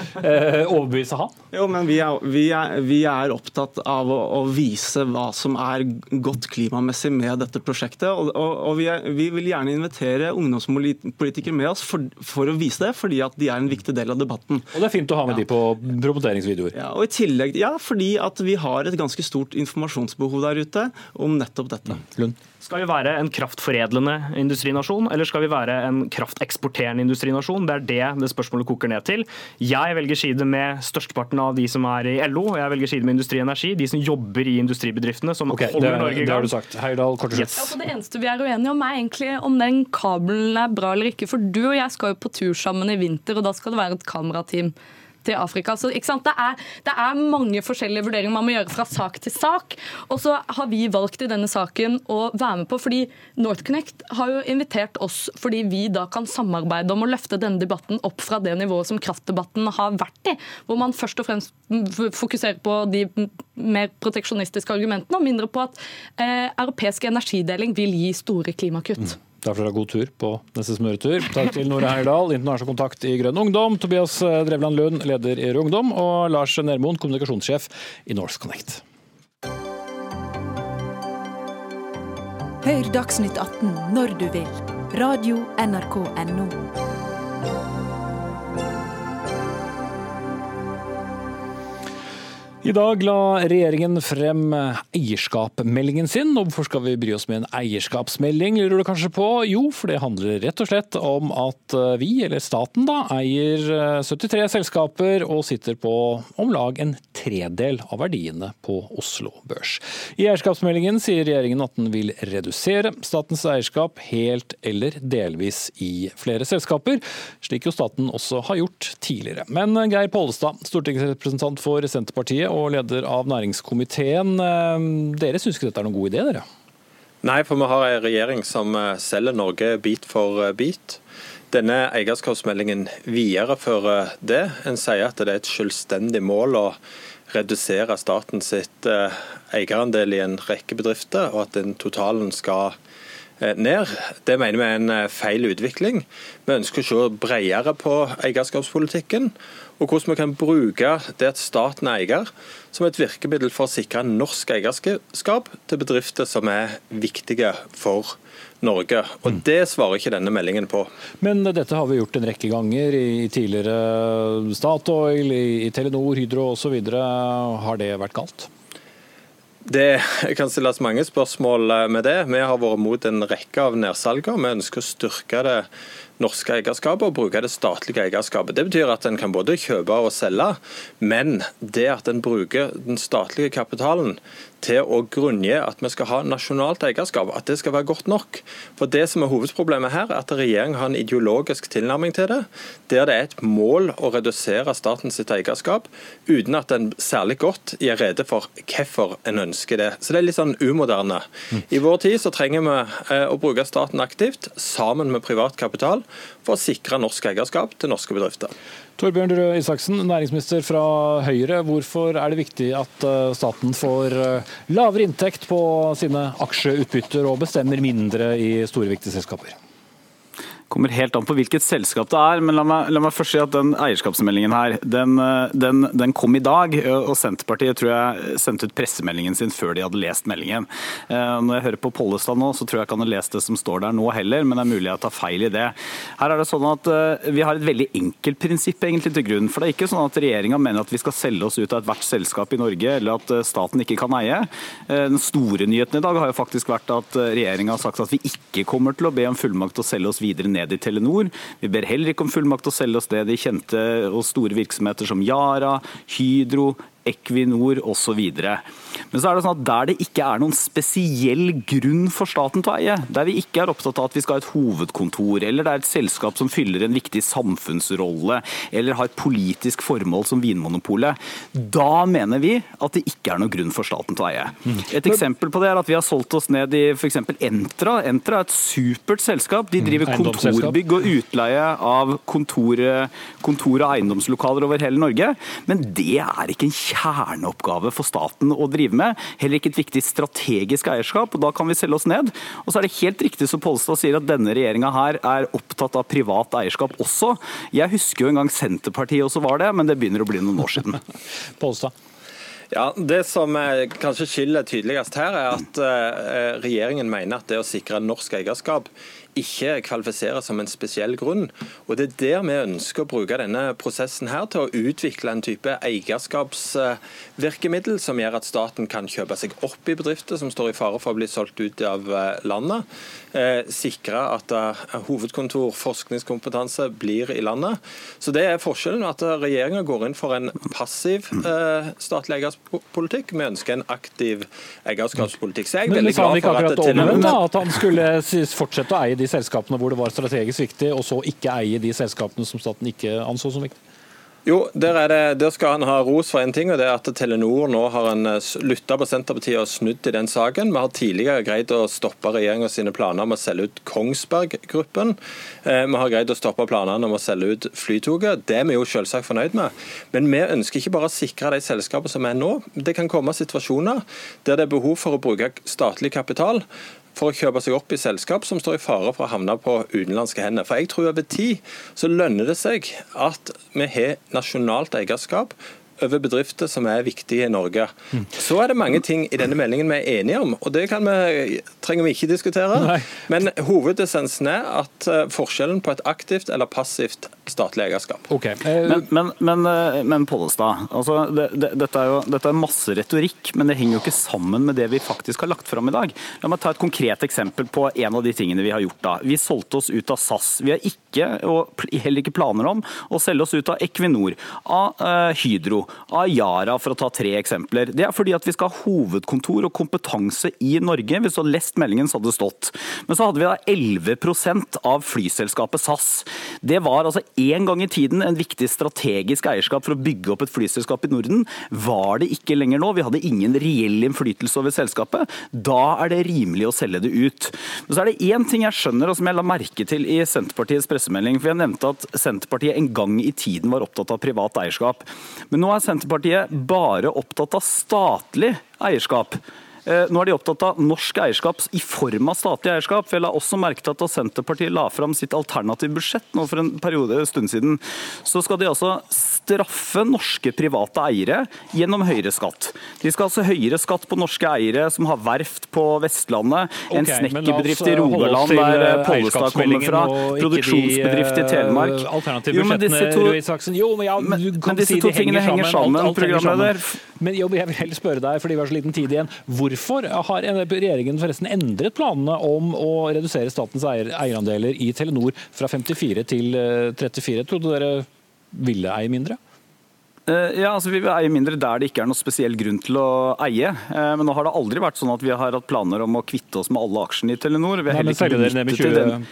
eh, overbevise han?
Jo, men vi er, vi er, vi er opptatt av å, å vise hva som er godt klimamessig med dette prosjektet. Og, og, og vi, er, vi vil gjerne invitere ungdomspolitikere med oss for, for å vise det, fordi at de er en viktig del av debatten.
Og det er fint å ha med de på promoteringsvideoer.
Ja, og i tillegg, ja, fordi at vi har et ganske stort informasjonsbehov der ute om nettopp dette.
Lund?
Skal vi være en kraftforedlende industrinasjon, eller skal vi være en krafteksporterende industrinasjon? Det er det det spørsmålet koker ned til. Jeg velger side med størsteparten av de som er i LO, og jeg velger side med Industri Energi, de som jobber i industribedriftene, som
Ok, det,
Norge i
det har du sagt. Heidal, kort yes.
Ja, det eneste vi er uenige om, er egentlig om den kabelen er bra eller ikke. For du og jeg skal jo på tur sammen i vinter, og da skal det være et kamerateam til Afrika. Så? Det, er, det er mange forskjellige vurderinger man må gjøre fra sak til sak. Og så har vi valgt i denne saken å være med på, fordi NorthConnect har jo invitert oss fordi vi da kan samarbeide om å løfte denne debatten opp fra det nivået som kraftdebatten har vært i, hvor man først og fremst fokuserer på de mer proteksjonistiske argumentene, og mindre på at eh, europeisk energideling vil gi store klimakutt.
Derfor er det god tur på neste smøretur. Takk til Nora Heyerdahl, internasjonal kontakt i Grønn Ungdom, Tobias Drevland Lund, leder i Rød Ungdom, og Lars Nermoen, kommunikasjonssjef i NorthConnect.
Hør Dagsnytt 18 når du vil. Radio NRK Radio.nrk.no.
I dag la regjeringen frem eierskapsmeldingen sin. Og hvorfor skal vi bry oss med en eierskapsmelding, lurer du kanskje på? Jo, for det handler rett og slett om at vi, eller staten da, eier 73 selskaper og sitter på om lag en tredel av verdiene på Oslo Børs. I eierskapsmeldingen sier regjeringen at den vil redusere statens eierskap helt eller delvis i flere selskaper, slik jo staten også har gjort tidligere. Men Geir Pollestad, stortingsrepresentant for Senterpartiet og leder av næringskomiteen. Eh, dere syns ikke dette er noen god idé, dere?
Nei, for vi har en regjering som eh, selger Norge bit for eh, bit. Denne eierskapsmeldingen viderefører det. En sier at det er et selvstendig mål å redusere statens eierandel i en rekke bedrifter, og at den totalen skal ned. Det mener vi er en feil utvikling. Vi ønsker å se bredere på eierskapspolitikken og hvordan vi kan bruke det at staten er eier, som et virkemiddel for å sikre norsk eierskap til bedrifter som er viktige for Norge. Og mm. Det svarer ikke denne meldingen på.
Men dette har vi gjort en rekke ganger i tidligere Statoil, i Telenor, Hydro osv. Har det vært galt?
Det kan stilles mange spørsmål med det. Vi har vært mot en rekke av nedsalger. Vi ønsker å styrke det norske eierskapet og bruke det statlige eierskapet. Det betyr at en kan både kjøpe og selge, men det at en bruker den statlige kapitalen til å grunngi at vi skal ha nasjonalt eierskap, at det skal være godt nok. For Det som er hovedproblemet her, er at regjeringen har en ideologisk tilnærming til det, der det er et mål å redusere statens eierskap, uten at en særlig godt gir rede for hvorfor en ønsker det. Så det er litt sånn umoderne. I vår tid så trenger vi eh, å bruke staten aktivt, sammen med privat kapital, for å sikre norsk eierskap til norske bedrifter.
Torbjørn Røe Isaksen, næringsminister fra Høyre. Hvorfor er det viktig at eh, staten får eh, lavere inntekt på sine aksjeutbytter og bestemmer mindre i store, viktige selskaper?
Kommer helt an på hvilket selskap det er. Men la meg, la meg først si at den eierskapsmeldingen her, den, den, den, kom i dag. Og Senterpartiet tror jeg sendte ut pressemeldingen sin før de hadde lest meldingen. Eh, når jeg hører på Pollestad nå, så tror jeg ikke han har lest det som står der nå heller, men det er mulig jeg tar feil i det. Her er det sånn at eh, Vi har et veldig enkelt prinsipp egentlig til grunn. For det er ikke sånn at regjeringa mener at vi skal selge oss ut av ethvert selskap i Norge, eller at eh, staten ikke kan eie. Den store nyheten i dag har jo faktisk vært at regjeringa har sagt at vi ikke kommer til å be om fullmakt til å selge oss videre ned ned i Telenor. Vi ber heller ikke om fullmakt til å selge oss ned i kjente og store virksomheter som Yara, Hydro, Equinor osv. Men så er det sånn at der det ikke er noen spesiell grunn for staten til å eie, der vi ikke er opptatt av at vi skal ha et hovedkontor, eller det er et selskap som fyller en viktig samfunnsrolle, eller har et politisk formål som Vinmonopolet, da mener vi at det ikke er noen grunn for staten til å eie. Et eksempel på det er at vi har solgt oss ned i f.eks. Entra. Entra er et supert selskap. De driver mm, kontorbygg og utleie av kontor, kontor og eiendomslokaler over hele Norge, men det er ikke en kjerneoppgave for staten å drive med. Heller ikke et viktig strategisk eierskap, og da kan vi selge oss ned. Og så er det helt riktig som Polstad sier at denne regjeringa her er opptatt av privat eierskap også. Jeg husker jo en gang Senterpartiet også var det, men det begynner å bli noen år siden.
Polstad.
Ja, Det som kanskje skiller tydeligst her, er at eh, regjeringen mener at det å sikre norsk eierskap ikke kvalifiserer som en spesiell grunn. Og Det er der vi ønsker å bruke denne prosessen her til å utvikle en type eierskapsvirkemiddel som gjør at staten kan kjøpe seg opp i bedrifter som står i fare for å bli solgt ut av eh, landet. Eh, sikre at eh, hovedkontor, forskningskompetanse blir i landet. Så Det er forskjellen. at Regjeringa går inn for en passiv statlig eierskapspolitikk. Vi ønsker en aktiv eierskapspolitikk. Så jeg er veldig glad for at
Telenor At han skulle fortsette å eie de selskapene hvor det var strategisk viktig, og så ikke eie de selskapene som staten ikke anså som viktig?
Jo, der, det, der, skal han ha ros for en ting, og det er at Telenor nå har en eh, lytta på Senterpartiet og snudd i den saken. Vi har tidligere greid å stoppe regjeringa sine planer om å selge ut Kongsberg Gruppen. Eh, vi har greid å stoppe planene om å selge ut Flytoget. Det er vi jo selvsagt fornøyd med. Men vi ønsker ikke bare å sikre de selskapene som er nå. Det kan komme situasjoner der det er behov for å bruke statlig kapital for å kjøpe seg opp i selskap som står i fare for å havne på utenlandske hender. For jeg tror over tid så lønner det seg at vi har nasjonalt eierskap over bedrifter som er viktige i Norge. Mm. Så er det mange ting i denne meldingen vi er enige om, og det vi, trenger vi ikke diskutere. Nei. Men hovedessensen er at eh, forskjellen på et aktivt eller passivt statlig eierskap.
Okay.
Men, men, men, eh, men Pollestad, altså, det, det, dette, er jo, dette er masse retorikk, men det henger jo ikke sammen med det vi faktisk har lagt fram i dag. La meg ta et konkret eksempel på en av de tingene vi har gjort. da. Vi solgte oss ut av SAS. Vi har ikke, og heller ikke planer om, å selge oss ut av Equinor, av uh, Hydro, av Yara, for å ta tre eksempler. Det er fordi at vi skal ha hovedkontor og kompetanse i Norge. Hvis du hadde lest meldingen, så hadde det stått. Men så hadde vi da 11% av flyselskapet SAS. Det var altså en gang i tiden en viktig strategisk eierskap for å bygge opp et flyselskap i Norden. Var det ikke lenger nå. Vi hadde ingen reell innflytelse over selskapet. Da er det rimelig å selge det ut. Men så er det én ting jeg skjønner, og som jeg la merke til i Senterpartiets pressemelding. For jeg nevnte at Senterpartiet en gang i tiden var opptatt av privat eierskap. Men nå er Senterpartiet bare opptatt av statlig eierskap. Eh, nå er de opptatt av norsk eierskap i form av statlig eierskap. For jeg la også merke til at Da Senterpartiet la fram sitt alternative budsjett nå for en periode stund siden, så skal de altså straffe norske private eiere gjennom høyere skatt. De skal altså høyere skatt på norske eiere som har verft på Vestlandet, en okay, snekkerbedrift i Rogaland der eh, Pollestad kommer fra, produksjonsbedrift i Telemark.
Jo, men disse to, jo, men, ja,
men, men disse to tingene henger sammen,
alt, alt programleder. Men jo, jeg vil helst spørre deg, fordi vi har så liten tid igjen. Hvorfor har regjeringen forresten endret planene om å redusere statens eierandeler i Telenor fra 54 til 34? Eh, Trodde dere ville eie mindre?
Eh, ja, altså Vi vil eie mindre der det ikke er noe spesiell grunn til å eie. Eh, men nå har det aldri vært sånn at vi har hatt planer om å kvitte oss med alle aksjene i Telenor. Vi har heller ikke benyttet den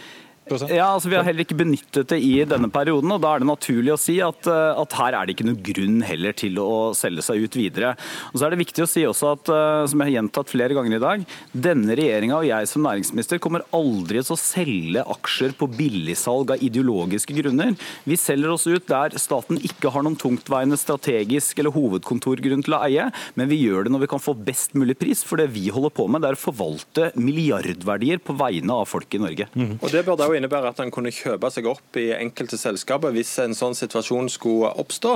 ja, altså Vi har heller ikke benyttet det i denne perioden, og da er det naturlig å si at, eh, at, her er det ikke noen grunn heller til å selge seg ut videre. Og så er det viktig å si også at, eh, som jeg har gjentatt flere ganger i dag, denne regjeringa og jeg som næringsminister kommer aldri til å selge aksjer på billigsalg av ideologiske grunner. Vi selger oss ut der staten ikke har noen tungtveiende strategisk eller hovedkontorgrunn til å eie, men vi gjør det når vi kan få best mulig pris, for det vi holder på med, det er å forvalte milliardverdier på vegne av folk i Norge.
Mm. Og det burde også innebærer at en kunne kjøpe seg opp i enkelte selskaper hvis en sånn situasjon skulle oppstå.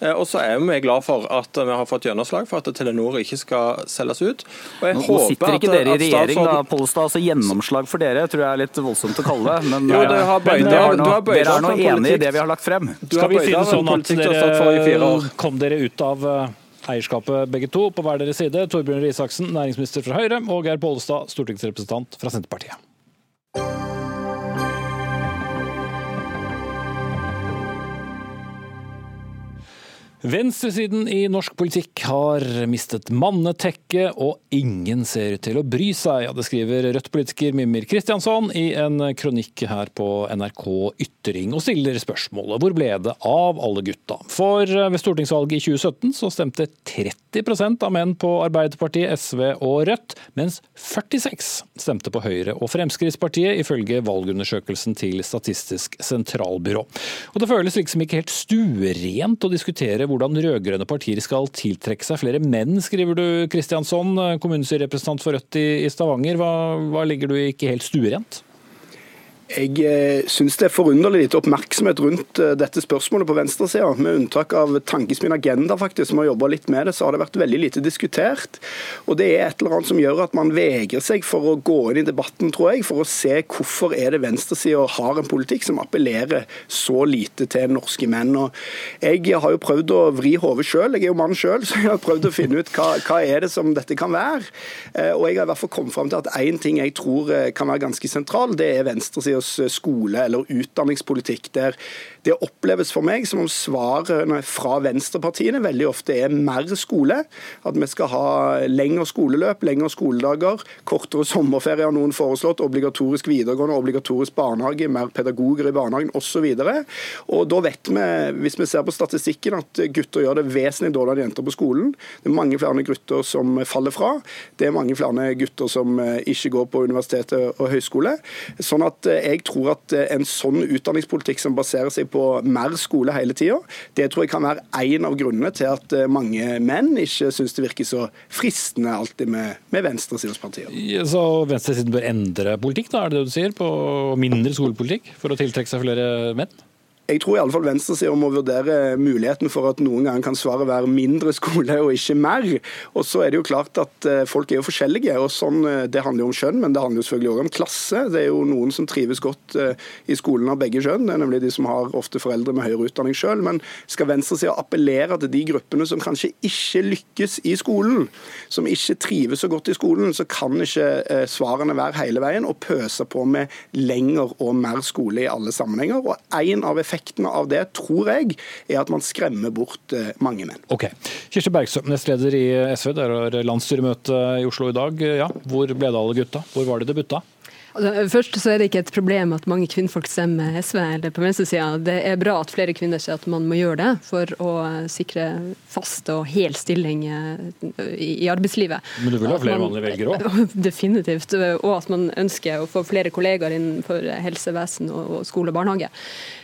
Eh, og så er vi glad for at vi har fått gjennomslag for at Telenor ikke skal selges ut.
Nå sitter ikke dere i regjering, da, Pollestad. Altså gjennomslag for dere tror jeg er litt voldsomt å kalle det. Men, jo, det har bøyde, men nå, dere er nå enig i det vi har lagt frem.
Skal vi si det sånn at dere kom dere ut av eh, eierskapet begge to på hver deres side. Torbjørn Røe Isaksen, næringsminister fra Høyre, og Geir Pollestad, stortingsrepresentant fra Senterpartiet. Venstresiden i norsk politikk har mistet mannetekket, og ingen ser ut til å bry seg. Det skriver Rødt-politiker Mimir Kristiansson i en kronikk her på NRK Ytring, og stiller spørsmålet hvor ble det av alle gutta? For ved stortingsvalget i 2017 så stemte 30% av menn på Arbeiderpartiet, SV og Rødt, mens 46 stemte på Høyre og Fremskrittspartiet, ifølge valgundersøkelsen til Statistisk sentralbyrå. Og Det føles liksom ikke helt stuerent å diskutere hvordan rød-grønne partier skal tiltrekke seg flere menn, skriver du Kristiansson, kommunestyrerepresentant for Rødt i Stavanger. Hva, hva ligger du ikke helt stuerent?
Jeg eh, syns det er forunderlig lite oppmerksomhet rundt eh, dette spørsmålet på venstresida. Med unntak av Tankesmien Agenda, faktisk, som har jobba litt med det, så har det vært veldig lite diskutert. Og det er et eller annet som gjør at man vegrer seg for å gå inn i debatten, tror jeg, for å se hvorfor er det venstresida har en politikk som appellerer så lite til norske menn. Og jeg har jo prøvd å vri hodet sjøl, jeg er jo mann sjøl, så jeg har prøvd å finne ut hva, hva er det som dette kan være. Eh, og jeg har i hvert fall kommet fram til at én ting jeg tror kan være ganske sentral, det er venstresida høyresiders skole- eller utdanningspolitikk. der det oppleves for meg som om svarene fra venstrepartiene veldig ofte er mer skole. At vi skal ha lengre skoleløp, lengre skoledager, kortere sommerferie har noen foreslått, obligatorisk videregående, obligatorisk barnehage, mer pedagoger i barnehagen osv. Da vet vi, hvis vi ser på statistikken, at gutter gjør det vesentlig dårligere enn jenter på skolen. Det er mange flere gutter som faller fra. Det er mange flere gutter som ikke går på universitet og høyskole. Sånn at jeg tror at en sånn utdanningspolitikk som baserer seg på mer skole hele tida. Det tror jeg kan være en av grunnene til at eh, mange menn ikke syns det virker så fristende alltid med, med venstresidens partier.
Ja, så venstresiden bør endre politikk, da, er det det du sier? På mindre skolepolitikk for å tiltrekke seg flere menn?
Jeg tror i alle fall venstresida må vurdere muligheten for at noen ganger kan svaret være mindre skole og ikke mer. Og så er det jo klart at eh, Folk er jo forskjellige. og sånn, eh, Det handler jo om kjønn, men det handler jo selvfølgelig også om klasse. Det er jo noen som trives godt eh, i skolen av begge kjønn. Det er nemlig de som har ofte foreldre med høyere utdanning sjøl. Men skal venstresida appellere til de gruppene som kanskje ikke lykkes i skolen, som ikke trives så godt i skolen, så kan ikke svarene være hele veien å pøse på med lenger og mer skole i alle sammenhenger. Og en av effektene effektene av det, tror jeg, er at man skremmer bort eh, mange menn.
Ok. Kirsti Bergstø, nestleder i SV, der er landsstyremøte i Oslo i dag. Ja, hvor ble det alle gutta? Hvor var det det butta?
Altså, først så er det ikke et problem at mange kvinnfolk stemmer SV eller på venstresida. Det er bra at flere kvinner sier at man må gjøre det for å sikre fast og hel stilling eh, i arbeidslivet.
Men du vil ha flere man, vanlige velgere òg?
Definitivt. Og at man ønsker å få flere kollegaer innenfor helsevesen og skole og barnehage.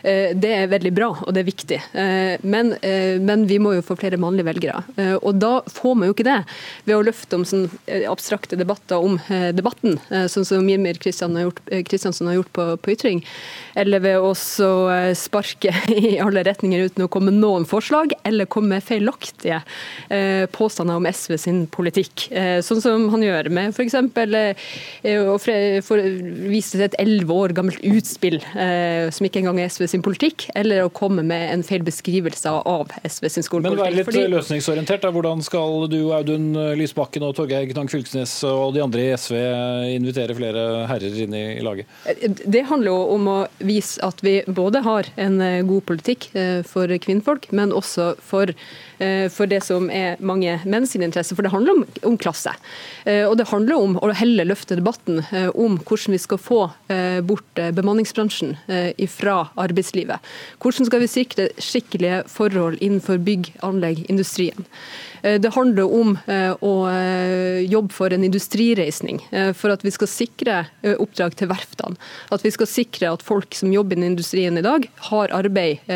Eh, det er veldig bra, og det er viktig. Eh, men, men vi må jo få flere mannlige velgere. Og da får man jo ikke det ved å løfte om sånn abstrakte debatter om debatten, sånn som Mimir Kristiansen Kristiansen har gjort, har gjort på, på, ytring. Eller ved å eh, sparke i alle retninger uten å komme med noen forslag, eller komme med feilaktige eh, påstander om SV sin politikk. Eh, sånn som han gjør med f.eks. Eh, å vise til et elleve år gammelt utspill eh, som ikke engang er SV sin politikk, eller å komme med en feil beskrivelse av SV sin skolepolitikk.
Men vær litt Fordi... løsningsorientert. Da. Hvordan skal du, Audun Lysbakken og Torgeir Knag Fylkesnes og de andre i SV invitere flere herrer spillere inne i, laget?
Det handler jo om å vise at vi både har en eh, god politikk eh, for kvinnfolk, men også for Eh, for det som er mange menn sin interesse, for det handler om, om klasse. Eh, og det handler om å heller løfte debatten eh, om hvordan vi skal få bort bemanningsbransjen fra arbeidslivet. Hvordan skal vi sikre skikkelige forhold innenfor bygg, anlegg, industrien. Det handler om å jobbe for en industrireisning, for at vi skal sikre oppdrag til verftene. At vi skal sikre at folk som jobber i industrien i dag, har arbeid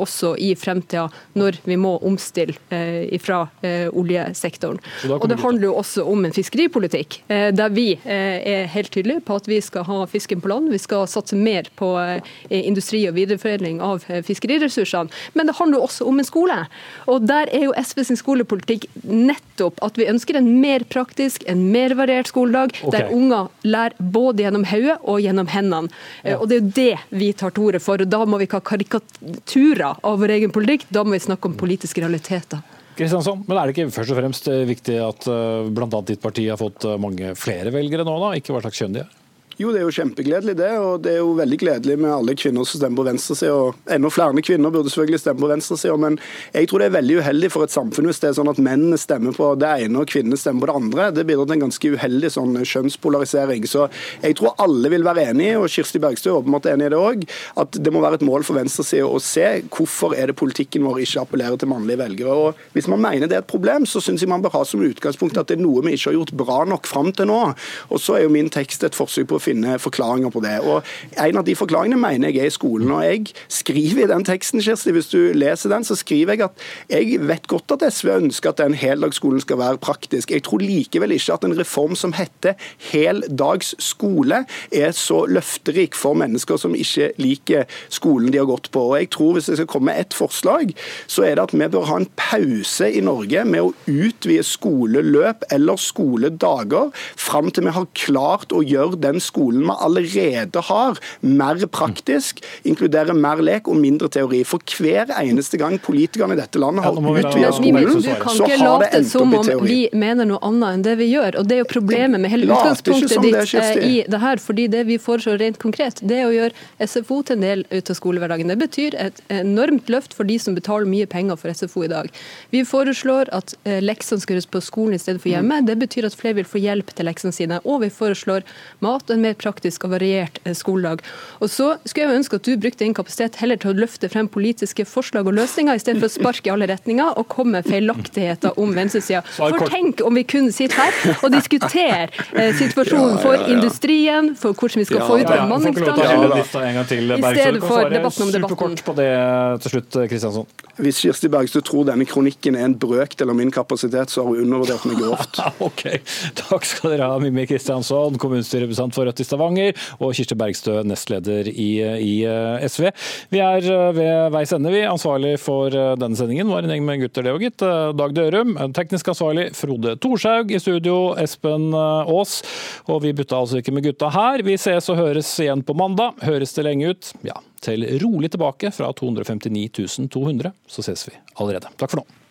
også i fremtida, når vi må omstille eh, fra eh, oljesektoren. Og Det handler jo også om en fiskeripolitikk, eh, der vi er helt tydelige på at vi skal ha fisken på land. Vi skal satse mer på industri og videreforedling av fiskeriressursene. Men det handler også om en skole. Og Der er jo SV sin skolepolitikk nettopp at vi ønsker en mer praktisk, en mer variert skoledag, okay. der unger lærer både gjennom hodet og gjennom hendene. Ja. Og Det er jo det vi tar til orde for. og Da må vi ikke ha karikaturer av vår egen politikk, da må vi snakke om politiske realiteter.
Kristiansson, men Er det ikke først og fremst viktig at eh, bl.a. ditt parti har fått eh, mange flere velgere nå, da? ikke hva slags kjønn de er?
Jo, det er jo kjempegledelig det. Og det er jo veldig gledelig med alle kvinner som stemmer på venstresida. Og enda flere kvinner burde selvfølgelig stemme på venstresida. Men jeg tror det er veldig uheldig for et samfunn hvis det er sånn at mennene stemmer på det ene og kvinnene stemmer på det andre. Det bidrar til en ganske uheldig sånn kjønnspolarisering. Så jeg tror alle vil være enig, og Kirsti Bergstø er åpenbart enig i det òg, at det må være et mål for venstresida å se hvorfor er det politikken vår ikke appellerer til mannlige velgere. Og Hvis man mener det er et problem, så syns jeg man bør ha som utgangspunkt at det er noe vi ikke har gjort bra nok fram til nå. Og så er jo min tekst et forsøk på å finne forklaringer på det. Og En av de forklaringene mener jeg er i skolen. og Jeg skriver i den teksten, Kirsti, hvis du leser den, så skriver jeg at jeg vet godt at SV ønsker at den heldagsskolen skal være praktisk. Jeg tror likevel ikke at en reform som heter heldagsskole, er så løfterik for mennesker som ikke liker skolen de har gått på. Og jeg tror Hvis jeg skal komme med ett forslag, så er det at vi bør ha en pause i Norge med å utvide skoleløp eller skoledager fram til vi har klart å gjøre den skolen vi allerede har, mer praktisk, inkludere mer lek og mindre teori. For hver eneste gang politikerne i dette landet har utvidet skolen, så har det endt opp i teori.
Vi mener noe annet enn det vi gjør. og Det er jo problemet med hele utgangspunktet ditt det, eh, i det her. fordi det vi foreslår rent konkret, det er å gjøre SFO til en del ut av skolehverdagen. Det betyr et enormt løft for de som betaler mye penger for SFO i dag. Vi foreslår at eh, leksene skal gjøres på skolen i stedet for hjemme. Det betyr at flere vil få hjelp til leksene sine. Og vi foreslår mat og en mer praktisk og variert eh, skoledag. Og så skulle jeg ønske at du brukte din kapasitet heller til å løfte frem politiske forslag og løsninger, i stedet for å sparke i alle retninger og komme med feilaktigheter om venstresida. For tenk om vi kunne sitte her og diskutere eh, situasjonen for industrien, for hvordan vi skal få ut bemanningsbransjen, i stedet for debatten om debatten.
På det til slutt, Kristiansson.
Hvis Kirsti Bergstø tror denne kronikken er en brøkdel av min kapasitet, så har hun undervurdert meg grovt.
ok, Takk skal dere ha, Mimmi Kristiansson, kommunestyrerepresentant for Rødt landsmøte i Stavanger, og Kirsti Bergstø, nestleder i, i SV. Vi er ved veis ende, vi. Ansvarlig for denne sendingen var en gjeng med gutter, det òg, gitt. Dag Dørum. Teknisk ansvarlig Frode Thorshaug. I studio Espen Aas. Og vi butta altså ikke med gutta her. Vi ses og høres igjen på mandag. Høres det lenge ut? Ja, til rolig tilbake fra 259 200, så ses vi allerede. Takk for nå.